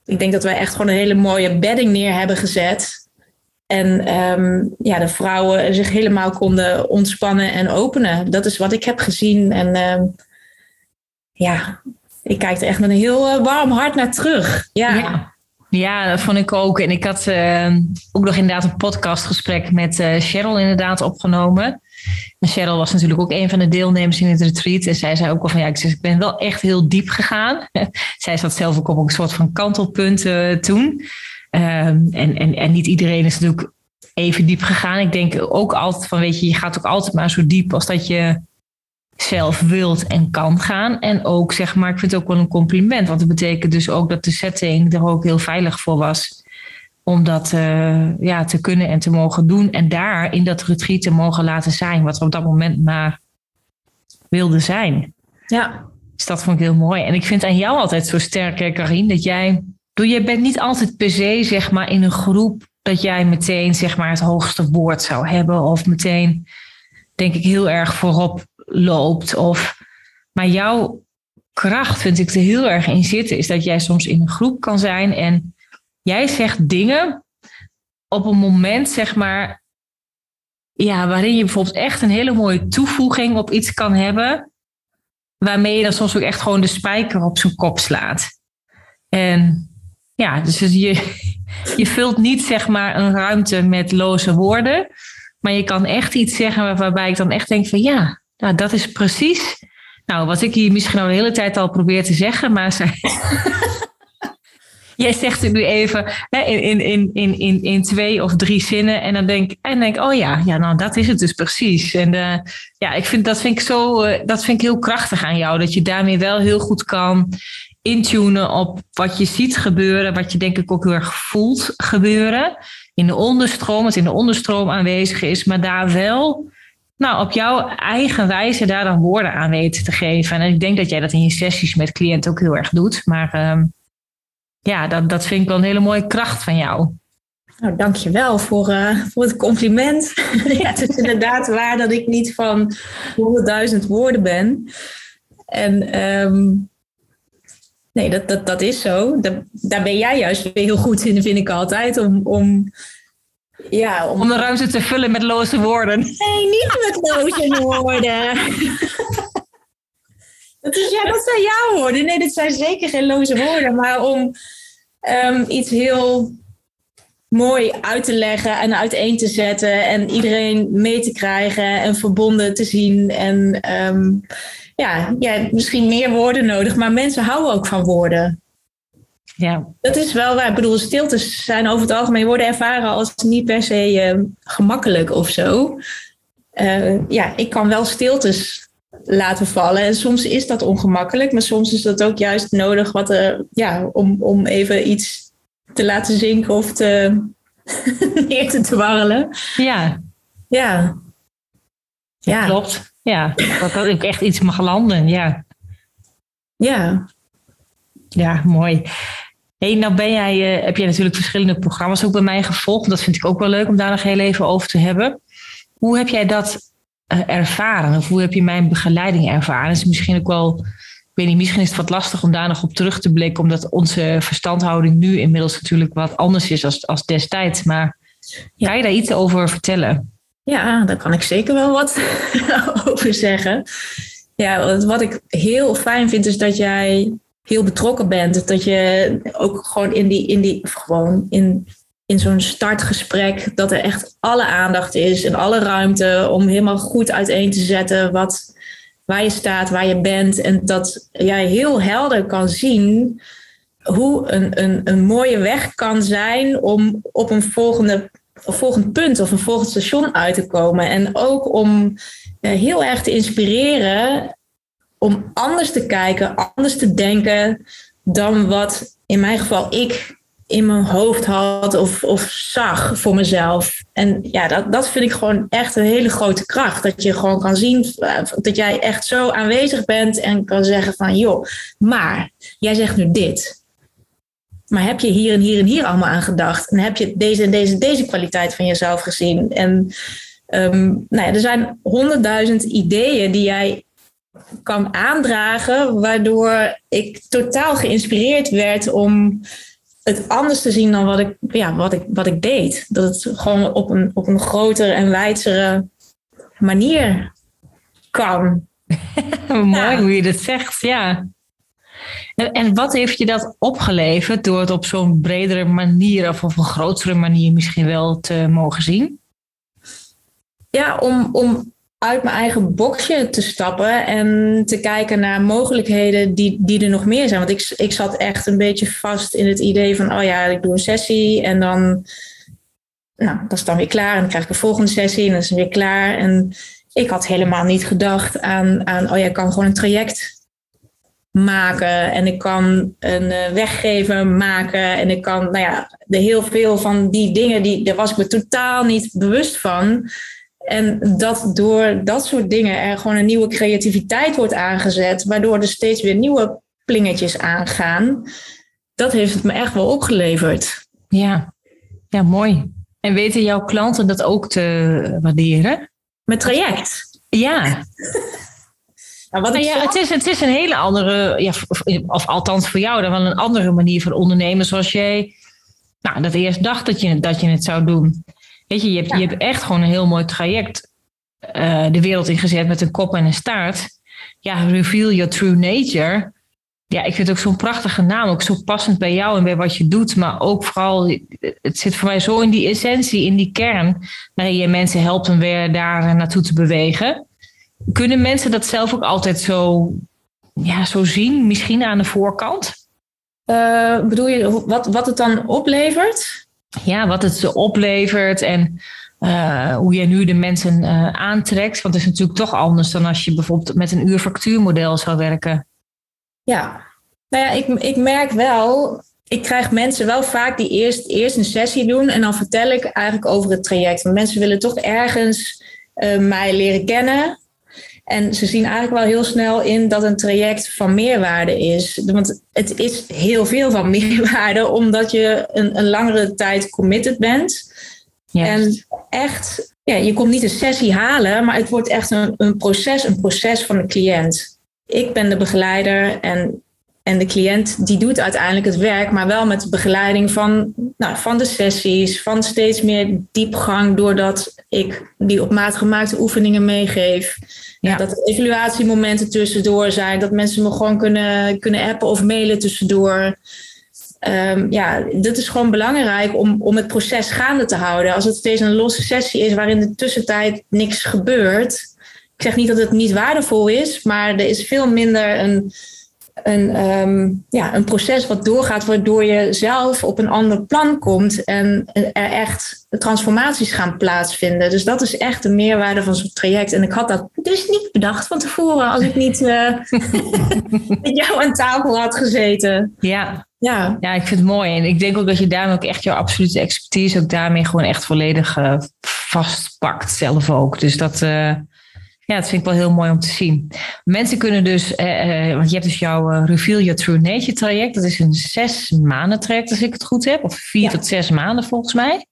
ik denk dat wij echt gewoon een hele mooie bedding neer hebben gezet. En ehm, ja, de vrouwen zich helemaal konden ontspannen en openen. Dat is wat ik heb gezien. En ehm, ja, ik kijk er echt met een heel eh, warm hart naar terug. Ja. ja. dat vond ik ook. En ik had uh, ook nog inderdaad een podcastgesprek met uh, Cheryl inderdaad opgenomen. En Cheryl was natuurlijk ook een van de deelnemers in het retreat. En zij zei ook al van ja, ik, zeg, ik ben wel echt heel diep gegaan. zij zat zelf ook op een soort van kantelpunt uh, toen. Um, en, en, en niet iedereen is natuurlijk even diep gegaan. Ik denk ook altijd van weet je, je gaat ook altijd maar zo diep als dat je zelf wilt en kan gaan. En ook zeg maar, ik vind het ook wel een compliment. Want het betekent dus ook dat de setting er ook heel veilig voor was. Om dat uh, ja, te kunnen en te mogen doen. En daar in dat retreat te mogen laten zijn. Wat we op dat moment maar wilden zijn. Ja. Dus dat vond ik heel mooi. En ik vind aan jou altijd zo sterk, Karin, dat jij... Doe, je bent niet altijd per se zeg maar, in een groep dat jij meteen zeg maar, het hoogste woord zou hebben. Of meteen, denk ik, heel erg voorop loopt. Of, maar jouw kracht vind ik er heel erg in zitten, is dat jij soms in een groep kan zijn en jij zegt dingen op een moment, zeg maar, ja, waarin je bijvoorbeeld echt een hele mooie toevoeging op iets kan hebben, waarmee je dan soms ook echt gewoon de spijker op zijn kop slaat. En ja, dus je, je vult niet zeg maar een ruimte met loze woorden, maar je kan echt iets zeggen waarbij ik dan echt denk van ja, nou, dat is precies nou, wat ik hier misschien al de hele tijd al probeer te zeggen, maar zij... Jij zegt het nu even hè, in, in, in, in, in twee of drie zinnen. En dan denk ik, denk, oh ja, ja, nou dat is het dus precies. En uh, ja, ik vind, dat, vind ik zo, uh, dat vind ik heel krachtig aan jou. Dat je daarmee wel heel goed kan intunen op wat je ziet gebeuren. Wat je denk ik ook heel erg voelt gebeuren. In de onderstroom, wat in de onderstroom aanwezig is. Maar daar wel nou, op jouw eigen wijze daar dan woorden aan weten te geven. En ik denk dat jij dat in je sessies met cliënten ook heel erg doet. Maar um, ja, dat, dat vind ik wel een hele mooie kracht van jou. Nou, dankjewel voor, uh, voor het compliment. ja, het is inderdaad waar dat ik niet van 100.000 woorden ben. En um, nee, dat, dat, dat is zo. Daar ben jij juist weer heel goed in, vind ik altijd. Om, om ja, om... om de ruimte te vullen met loze woorden. Nee, niet met loze woorden. dat, is, ja, dat zijn jouw woorden. Nee, dit zijn zeker geen loze woorden. Maar om um, iets heel mooi uit te leggen en uiteen te zetten. En iedereen mee te krijgen en verbonden te zien. En um, ja, ja, misschien meer woorden nodig. Maar mensen houden ook van woorden. Ja. Dat is wel waar. Ik bedoel, stiltes zijn over het algemeen worden ervaren als niet per se uh, gemakkelijk of zo. Uh, ja, ik kan wel stiltes laten vallen. En soms is dat ongemakkelijk, maar soms is dat ook juist nodig wat er, ja, om, om even iets te laten zinken of te neer te dwarrelen. Ja. Ja. Ja. Klopt. Ja, dat dat ook echt iets mag landen. Ja. Ja. Ja, mooi hey, nou ben jij, uh, heb jij natuurlijk verschillende programma's ook bij mij gevolgd. Dat vind ik ook wel leuk om daar nog heel even over te hebben. Hoe heb jij dat uh, ervaren? Of hoe heb je mijn begeleiding ervaren? Is misschien ook wel, ik weet niet, misschien is het wat lastig om daar nog op terug te blikken, omdat onze verstandhouding nu inmiddels natuurlijk wat anders is als, als destijds. Maar ja. kan je daar iets over vertellen? Ja, daar kan ik zeker wel wat over zeggen. Ja, wat ik heel fijn vind is dat jij heel betrokken bent. Dat je ook gewoon in die, in die gewoon in, in zo'n startgesprek, dat er echt alle aandacht is en alle ruimte om helemaal goed uiteen te zetten wat, waar je staat, waar je bent. En dat jij heel helder kan zien hoe een, een, een mooie weg kan zijn om op een volgende, een volgend punt of een volgend station uit te komen. En ook om eh, heel erg te inspireren om anders te kijken, anders te denken dan wat in mijn geval ik in mijn hoofd had of, of zag voor mezelf. En ja, dat, dat vind ik gewoon echt een hele grote kracht. Dat je gewoon kan zien eh, dat jij echt zo aanwezig bent en kan zeggen van joh, maar jij zegt nu dit. Maar heb je hier en hier en hier allemaal aan gedacht? En heb je deze en deze deze kwaliteit van jezelf gezien? En um, nou ja, er zijn honderdduizend ideeën die jij kan aandragen, waardoor ik totaal geïnspireerd werd om het anders te zien dan wat ik, ja, wat ik, wat ik deed. Dat het gewoon op een, op een grotere en wijdzere manier kan. Mooi hoe je dat zegt, ja. En, en wat heeft je dat opgeleverd door het op zo'n bredere manier of op een grotere manier misschien wel te mogen zien? Ja, om, om uit mijn eigen boxje te stappen en te kijken naar mogelijkheden die, die er nog meer zijn. Want ik, ik zat echt een beetje vast in het idee van, oh ja, ik doe een sessie en dan, nou, dat is dan weer klaar. En dan krijg ik een volgende sessie en dan is het weer klaar. En ik had helemaal niet gedacht aan, aan oh ja, ik kan gewoon een traject maken en ik kan een uh, weggever maken en ik kan, nou ja, de heel veel van die dingen, die, daar was ik me totaal niet bewust van. En dat door dat soort dingen er gewoon een nieuwe creativiteit wordt aangezet, waardoor er steeds weer nieuwe plingetjes aangaan. Dat heeft het me echt wel opgeleverd. Ja, ja mooi. En weten jouw klanten dat ook te waarderen? Met traject? Ja. Nou, wat ja, het, is, het is een hele andere, ja, of, of, althans voor jou dan wel een andere manier van ondernemen, zoals jij nou, dat eerst dacht dat je, dat je het zou doen. Weet je, je hebt, je hebt echt gewoon een heel mooi traject uh, de wereld ingezet met een kop en een staart. Ja, reveal your true nature. Ja, ik vind het ook zo'n prachtige naam, ook zo passend bij jou en bij wat je doet. Maar ook vooral, het zit voor mij zo in die essentie, in die kern, waarin je mensen helpt om weer daar naartoe te bewegen. Kunnen mensen dat zelf ook altijd zo, ja, zo zien, misschien aan de voorkant? Uh, bedoel je wat, wat het dan oplevert? Ja, wat het oplevert en uh, hoe je nu de mensen uh, aantrekt. Want het is natuurlijk toch anders dan als je bijvoorbeeld met een uurfactuurmodel zou werken. Ja, nou ja, ik, ik merk wel, ik krijg mensen wel vaak die eerst, eerst een sessie doen en dan vertel ik eigenlijk over het traject. Want mensen willen toch ergens uh, mij leren kennen. En ze zien eigenlijk wel heel snel in dat een traject van meerwaarde is. Want het is heel veel van meerwaarde, omdat je een, een langere tijd committed bent. En echt, ja, je komt niet een sessie halen, maar het wordt echt een, een proces, een proces van de cliënt. Ik ben de begeleider en, en de cliënt die doet uiteindelijk het werk, maar wel met de begeleiding van, nou, van de sessies, van steeds meer diepgang, doordat ik die op maat gemaakte oefeningen meegeef. Ja. Dat er evaluatiemomenten tussendoor zijn, dat mensen me gewoon kunnen, kunnen appen of mailen tussendoor. Um, ja, dat is gewoon belangrijk om, om het proces gaande te houden. Als het steeds een losse sessie is waarin de tussentijd niks gebeurt. Ik zeg niet dat het niet waardevol is, maar er is veel minder een, een, um, ja, een proces wat doorgaat, waardoor je zelf op een ander plan komt en er echt transformaties gaan plaatsvinden. Dus dat is echt de meerwaarde van zo'n traject. En ik had dat dus niet bedacht van tevoren als ik niet uh, met jou aan tafel had gezeten. Ja. Ja. ja, ik vind het mooi. En ik denk ook dat je daarmee ook echt jouw absolute expertise ook daarmee gewoon echt volledig uh, vastpakt zelf ook. Dus dat, uh, ja, dat vind ik wel heel mooi om te zien. Mensen kunnen dus, uh, want je hebt dus jouw Reveal Your True Nature traject. Dat is een zes maanden traject als ik het goed heb. Of vier tot zes maanden volgens mij.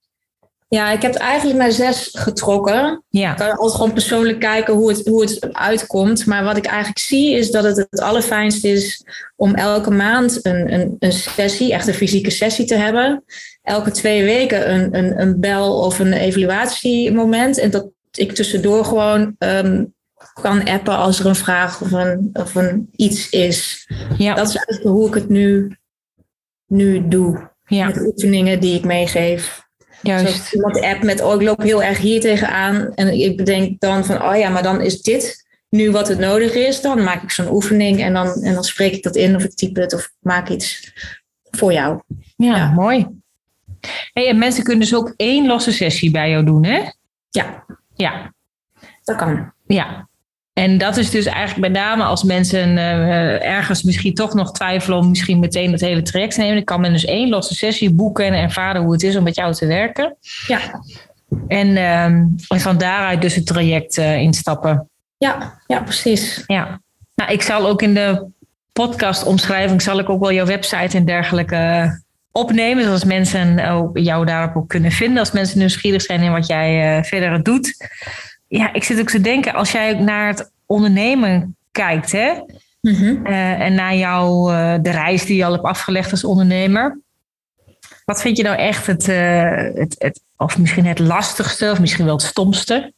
Ja, ik heb eigenlijk naar zes getrokken. Ja. Ik kan altijd gewoon persoonlijk kijken hoe het, hoe het uitkomt. Maar wat ik eigenlijk zie is dat het het allerfijnst is om elke maand een, een, een sessie, echt een fysieke sessie te hebben. Elke twee weken een, een, een bel of een evaluatiemoment. En dat ik tussendoor gewoon um, kan appen als er een vraag of een, of een iets is. Ja. Dat is eigenlijk hoe ik het nu, nu doe. Ja. Met de oefeningen die ik meegeef. Juist. iemand app met, oh, ik loop heel erg hier tegenaan. En ik bedenk dan van, oh ja, maar dan is dit nu wat het nodig is. Dan maak ik zo'n oefening en dan, en dan spreek ik dat in of ik type het of maak iets voor jou. Ja, mooi. Hey, en mensen kunnen dus ook één losse sessie bij jou doen, hè? Ja. Ja. Dat kan. Ja. En dat is dus eigenlijk met name als mensen uh, ergens misschien toch nog twijfelen om misschien meteen het hele traject te nemen. Dan kan men dus één losse sessie boeken en ervaren hoe het is om met jou te werken. Ja. En, uh, en van daaruit dus het traject uh, instappen. Ja, ja, precies. Ja. Nou, ik zal ook in de podcastomschrijving zal ik ook wel jouw website en dergelijke opnemen. Zodat mensen jou daarop ook kunnen vinden. Als mensen nieuwsgierig zijn in wat jij verder doet ja, ik zit ook te denken, als jij naar het ondernemen kijkt, hè, mm-hmm. uh, en naar jouw uh, de reis die je al hebt afgelegd als ondernemer. Wat vind je nou echt het, het, het, of misschien het lastigste, of misschien wel het stomste?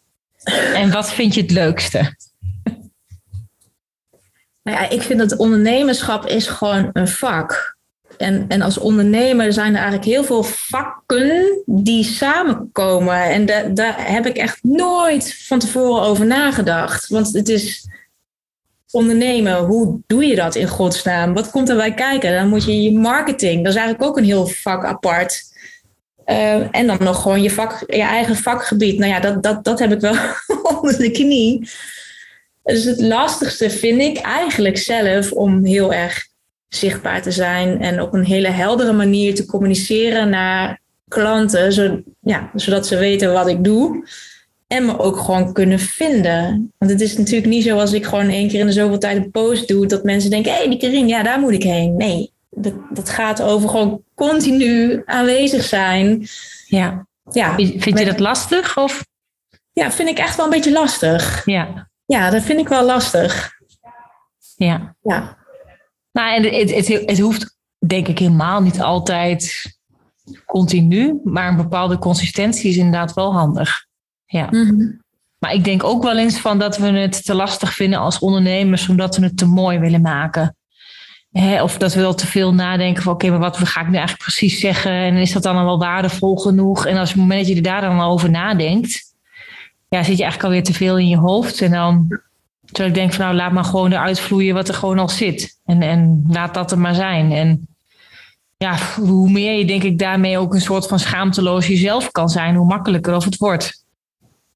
En wat vind je het leukste? Nou ja, ik vind dat ondernemerschap is gewoon een vak. En, en als ondernemer zijn er eigenlijk heel veel vakken die samenkomen. En da, daar heb ik echt nooit van tevoren over nagedacht. Want het is ondernemen, hoe doe je dat in godsnaam? Wat komt er bij kijken? Dan moet je je marketing, dat is eigenlijk ook een heel vak apart. Uh, en dan nog gewoon je, vak, je eigen vakgebied. Nou ja, dat, dat, dat heb ik wel onder de knie. Dus het lastigste vind ik eigenlijk zelf om heel erg zichtbaar te zijn en op een hele heldere manier te communiceren naar klanten, zo, ja, zodat ze weten wat ik doe. En me ook gewoon kunnen vinden. Want het is natuurlijk niet zo als ik gewoon één keer in de zoveel tijd een post doe, dat mensen denken, hé, hey, die Karin, ja, daar moet ik heen. Nee, dat, dat gaat over gewoon continu aanwezig zijn. Ja. ja vind je dat lastig? Of? Ja, vind ik echt wel een beetje lastig. Ja. Ja, dat vind ik wel lastig. Ja. Ja. Nou, en het, het, het hoeft denk ik helemaal niet altijd continu, maar een bepaalde consistentie is inderdaad wel handig. Ja. Mhm. Maar ik denk ook wel eens van dat we het te lastig vinden als ondernemers, omdat we het te mooi willen maken. of dat we wel te veel nadenken van oké, maar wat ga ik nu eigenlijk precies zeggen? En is dat dan wel waardevol genoeg? En als het moment dat je er daar dan over nadenkt, ja, zit je eigenlijk alweer te veel in je hoofd. En dan terwijl ik denk van nou, laat maar gewoon eruit vloeien wat er gewoon al zit. En, en laat dat er maar zijn. En ja, hoe meer je denk ik daarmee ook een soort van schaamteloos jezelf kan zijn, hoe makkelijker of het wordt.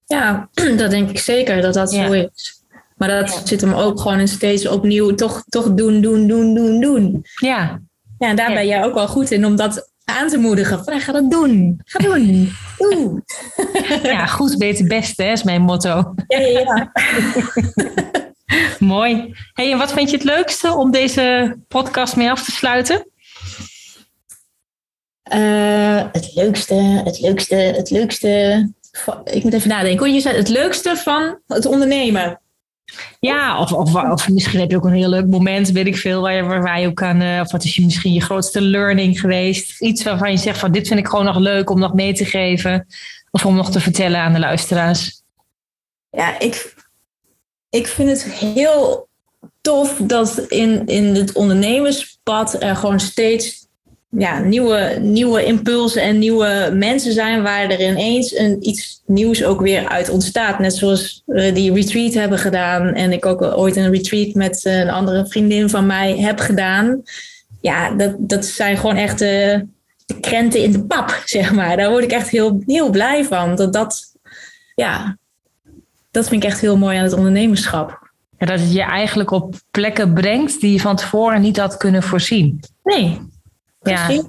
Ja, dat denk ik zeker dat dat zo is. Maar dat zit hem ook gewoon in steeds opnieuw toch, toch doen, doen, doen, doen, doen. Ja. Ja, en daar ben jij ook wel goed in om dat aan te moedigen. Van, ga dat doen. Ga doen. Doe. Ja, goed, beter, beste is mijn motto. Ja, ja, ja. Mooi. Hey, en wat vind je het leukste om deze podcast mee af te sluiten? Uh, het leukste, het leukste, het leukste. Ik moet even nadenken. Hoe je zei het leukste van het ondernemen. Ja, of, of, misschien heb je ook een heel leuk moment, weet ik veel, waar waar je ook kan, uh, of wat is je misschien je grootste learning geweest? Iets waarvan je zegt van dit vind ik gewoon nog leuk om nog mee te geven of om nog te vertellen aan de luisteraars. Ja, ik, ik vind het heel tof dat in, in het ondernemerspad er gewoon steeds ja, nieuwe, nieuwe impulsen en nieuwe mensen zijn waar er ineens een, iets nieuws ook weer uit ontstaat. Net zoals we die retreat hebben gedaan en ik ook ooit een retreat met een andere vriendin van mij heb gedaan. Ja, dat, dat zijn gewoon echt de, de krenten in de pap, zeg maar. Daar word ik echt heel, heel blij van. Dat, dat, ja, dat vind ik echt heel mooi aan het ondernemerschap. Ja, dat het je eigenlijk op plekken brengt die je van tevoren niet had kunnen voorzien. Nee, ja.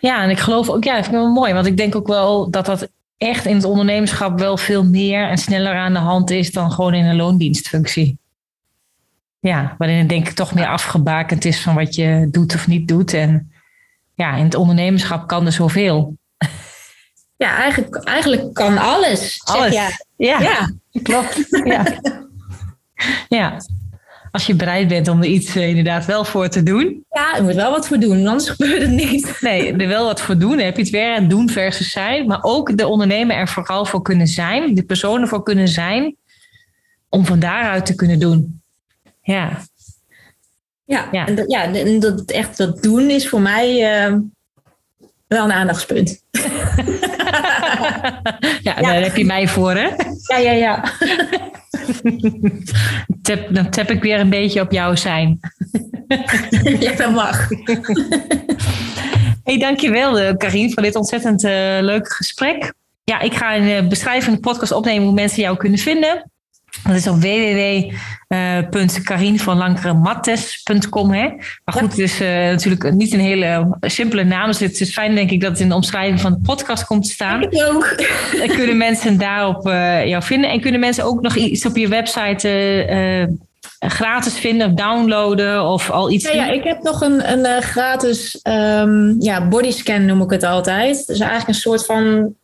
Ja, en ik geloof ook, ja, ik vind het wel mooi. Want ik denk ook wel dat dat echt in het ondernemerschap wel veel meer en sneller aan de hand is dan gewoon in een loondienstfunctie. Ja, waarin het denk ik toch meer afgebakend is van wat je doet of niet doet. En ja, in het ondernemerschap kan er zoveel. Ja, eigenlijk, eigenlijk kan alles. Alles. ja. Ja, ja, klopt. Ja. ja als je bereid bent om er iets uh, inderdaad wel voor te doen. Ja, er moet wel wat voor doen, anders gebeurt het niet. Nee, er wel wat voor doen. Heb je het weer aan doen versus zijn. Maar ook de ondernemer er vooral voor kunnen zijn. De personen voor kunnen zijn. Om van daaruit te kunnen doen. Ja. Ja, ja. en dat, ja, en dat echt dat doen is voor mij uh, wel een aandachtspunt. ja, daar heb je mij voor, hè? Ja, ja, ja. tap, dan tap ik weer een beetje op jouw zijn. ja, dat mag. hey, dankjewel uh, Karin voor dit ontzettend uh, leuke gesprek. Ja, ik ga een uh, beschrijvende podcast opnemen hoe mensen jou kunnen vinden. Dat is op www.karinvanlankeremattes.com. Maar goed, is uh, natuurlijk niet een hele simpele naam. Dus het is fijn, denk ik, dat het in de omschrijving van de podcast komt te staan. Ik ook. En kunnen mensen daarop uh, jou vinden. En kunnen mensen ook nog iets op je website uh, gratis vinden of downloaden of al iets? Ja, ja ik heb nog een, een gratis um, ja, bodyscan, noem ik het altijd. Dus eigenlijk een soort van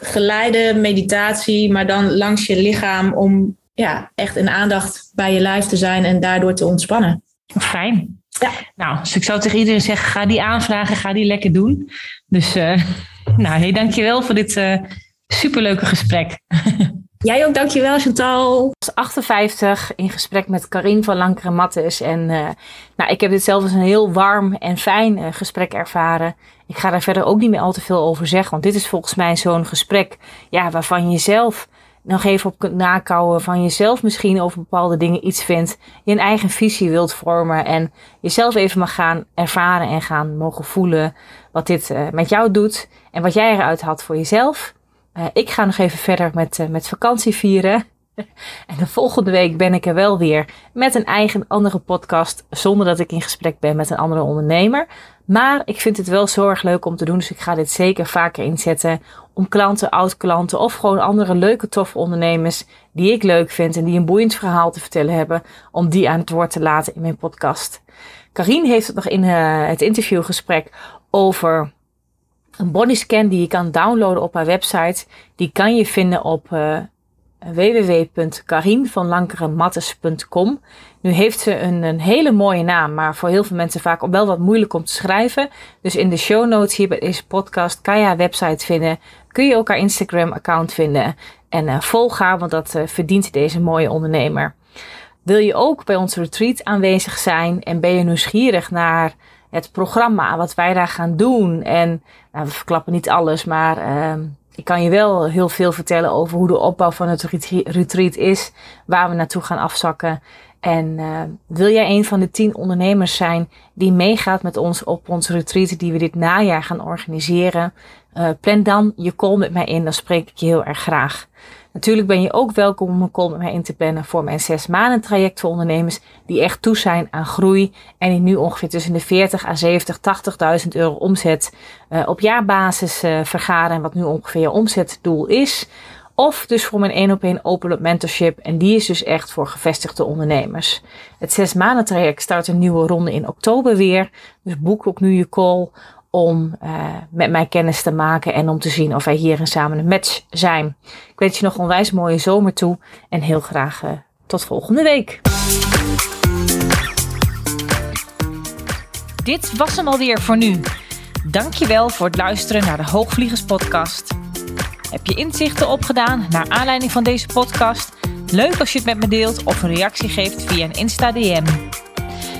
geleide meditatie, maar dan langs je lichaam om ja, echt in aandacht bij je lijf te zijn en daardoor te ontspannen. Fijn. Ja. Nou, dus ik zou tegen iedereen zeggen, ga die aanvragen, ga die lekker doen. Dus uh, nou, hey, dankjewel voor dit uh, superleuke gesprek. Jij ook, dankjewel Chantal. Ik was 58 in gesprek met Karin van Lankeren Mattes. En uh, nou, ik heb dit zelf als een heel warm en fijn gesprek ervaren. Ik ga daar verder ook niet meer al te veel over zeggen. Want dit is volgens mij zo'n gesprek ja, waarvan je zelf nog even op kunt nakouwen. Van jezelf misschien over bepaalde dingen iets vindt. Je een eigen visie wilt vormen. En jezelf even mag gaan ervaren en gaan mogen voelen. Wat dit uh, met jou doet. En wat jij eruit had voor jezelf. Uh, ik ga nog even verder met, uh, met vakantie vieren. En de volgende week ben ik er wel weer met een eigen andere podcast. Zonder dat ik in gesprek ben met een andere ondernemer. Maar ik vind het wel zo erg leuk om te doen. Dus ik ga dit zeker vaker inzetten. Om klanten, oud-klanten of gewoon andere leuke, toffe ondernemers. Die ik leuk vind en die een boeiend verhaal te vertellen hebben. Om die aan het woord te laten in mijn podcast. Karine heeft het nog in uh, het interviewgesprek over een bodyscan die je kan downloaden op haar website. Die kan je vinden op uh. Nu heeft ze een, een, hele mooie naam, maar voor heel veel mensen vaak wel wat moeilijk om te schrijven. Dus in de show notes hier bij deze podcast kan je haar website vinden. Kun je ook haar Instagram account vinden. En uh, want dat uh, verdient deze mooie ondernemer. Wil je ook bij ons retreat aanwezig zijn en ben je nieuwsgierig naar het programma, wat wij daar gaan doen? En nou, we verklappen niet alles, maar... Uh, ik kan je wel heel veel vertellen over hoe de opbouw van het retreat is, waar we naartoe gaan afzakken. En uh, wil jij een van de tien ondernemers zijn die meegaat met ons op ons retreat die we dit najaar gaan organiseren? Uh, plan dan je call met mij in, dan spreek ik je heel erg graag. Natuurlijk ben je ook welkom om een call met mij in te plannen voor mijn zes maanden traject voor ondernemers die echt toe zijn aan groei en die nu ongeveer tussen de 40 à 70, 80.000 euro omzet uh, op jaarbasis uh, vergaren en wat nu ongeveer je omzetdoel is. Of dus voor mijn 1 op 1 open mentorship. En die is dus echt voor gevestigde ondernemers. Het zes maanden traject start een nieuwe ronde in oktober weer. Dus boek ook nu je call om uh, met mij kennis te maken en om te zien of wij hier samen een match zijn. Ik wens je nog een onwijs mooie zomer toe en heel graag uh, tot volgende week. Dit was hem alweer voor nu. Dankjewel voor het luisteren naar de Hoogvliegers podcast. Heb je inzichten opgedaan naar aanleiding van deze podcast? Leuk als je het met me deelt of een reactie geeft via een Insta DM.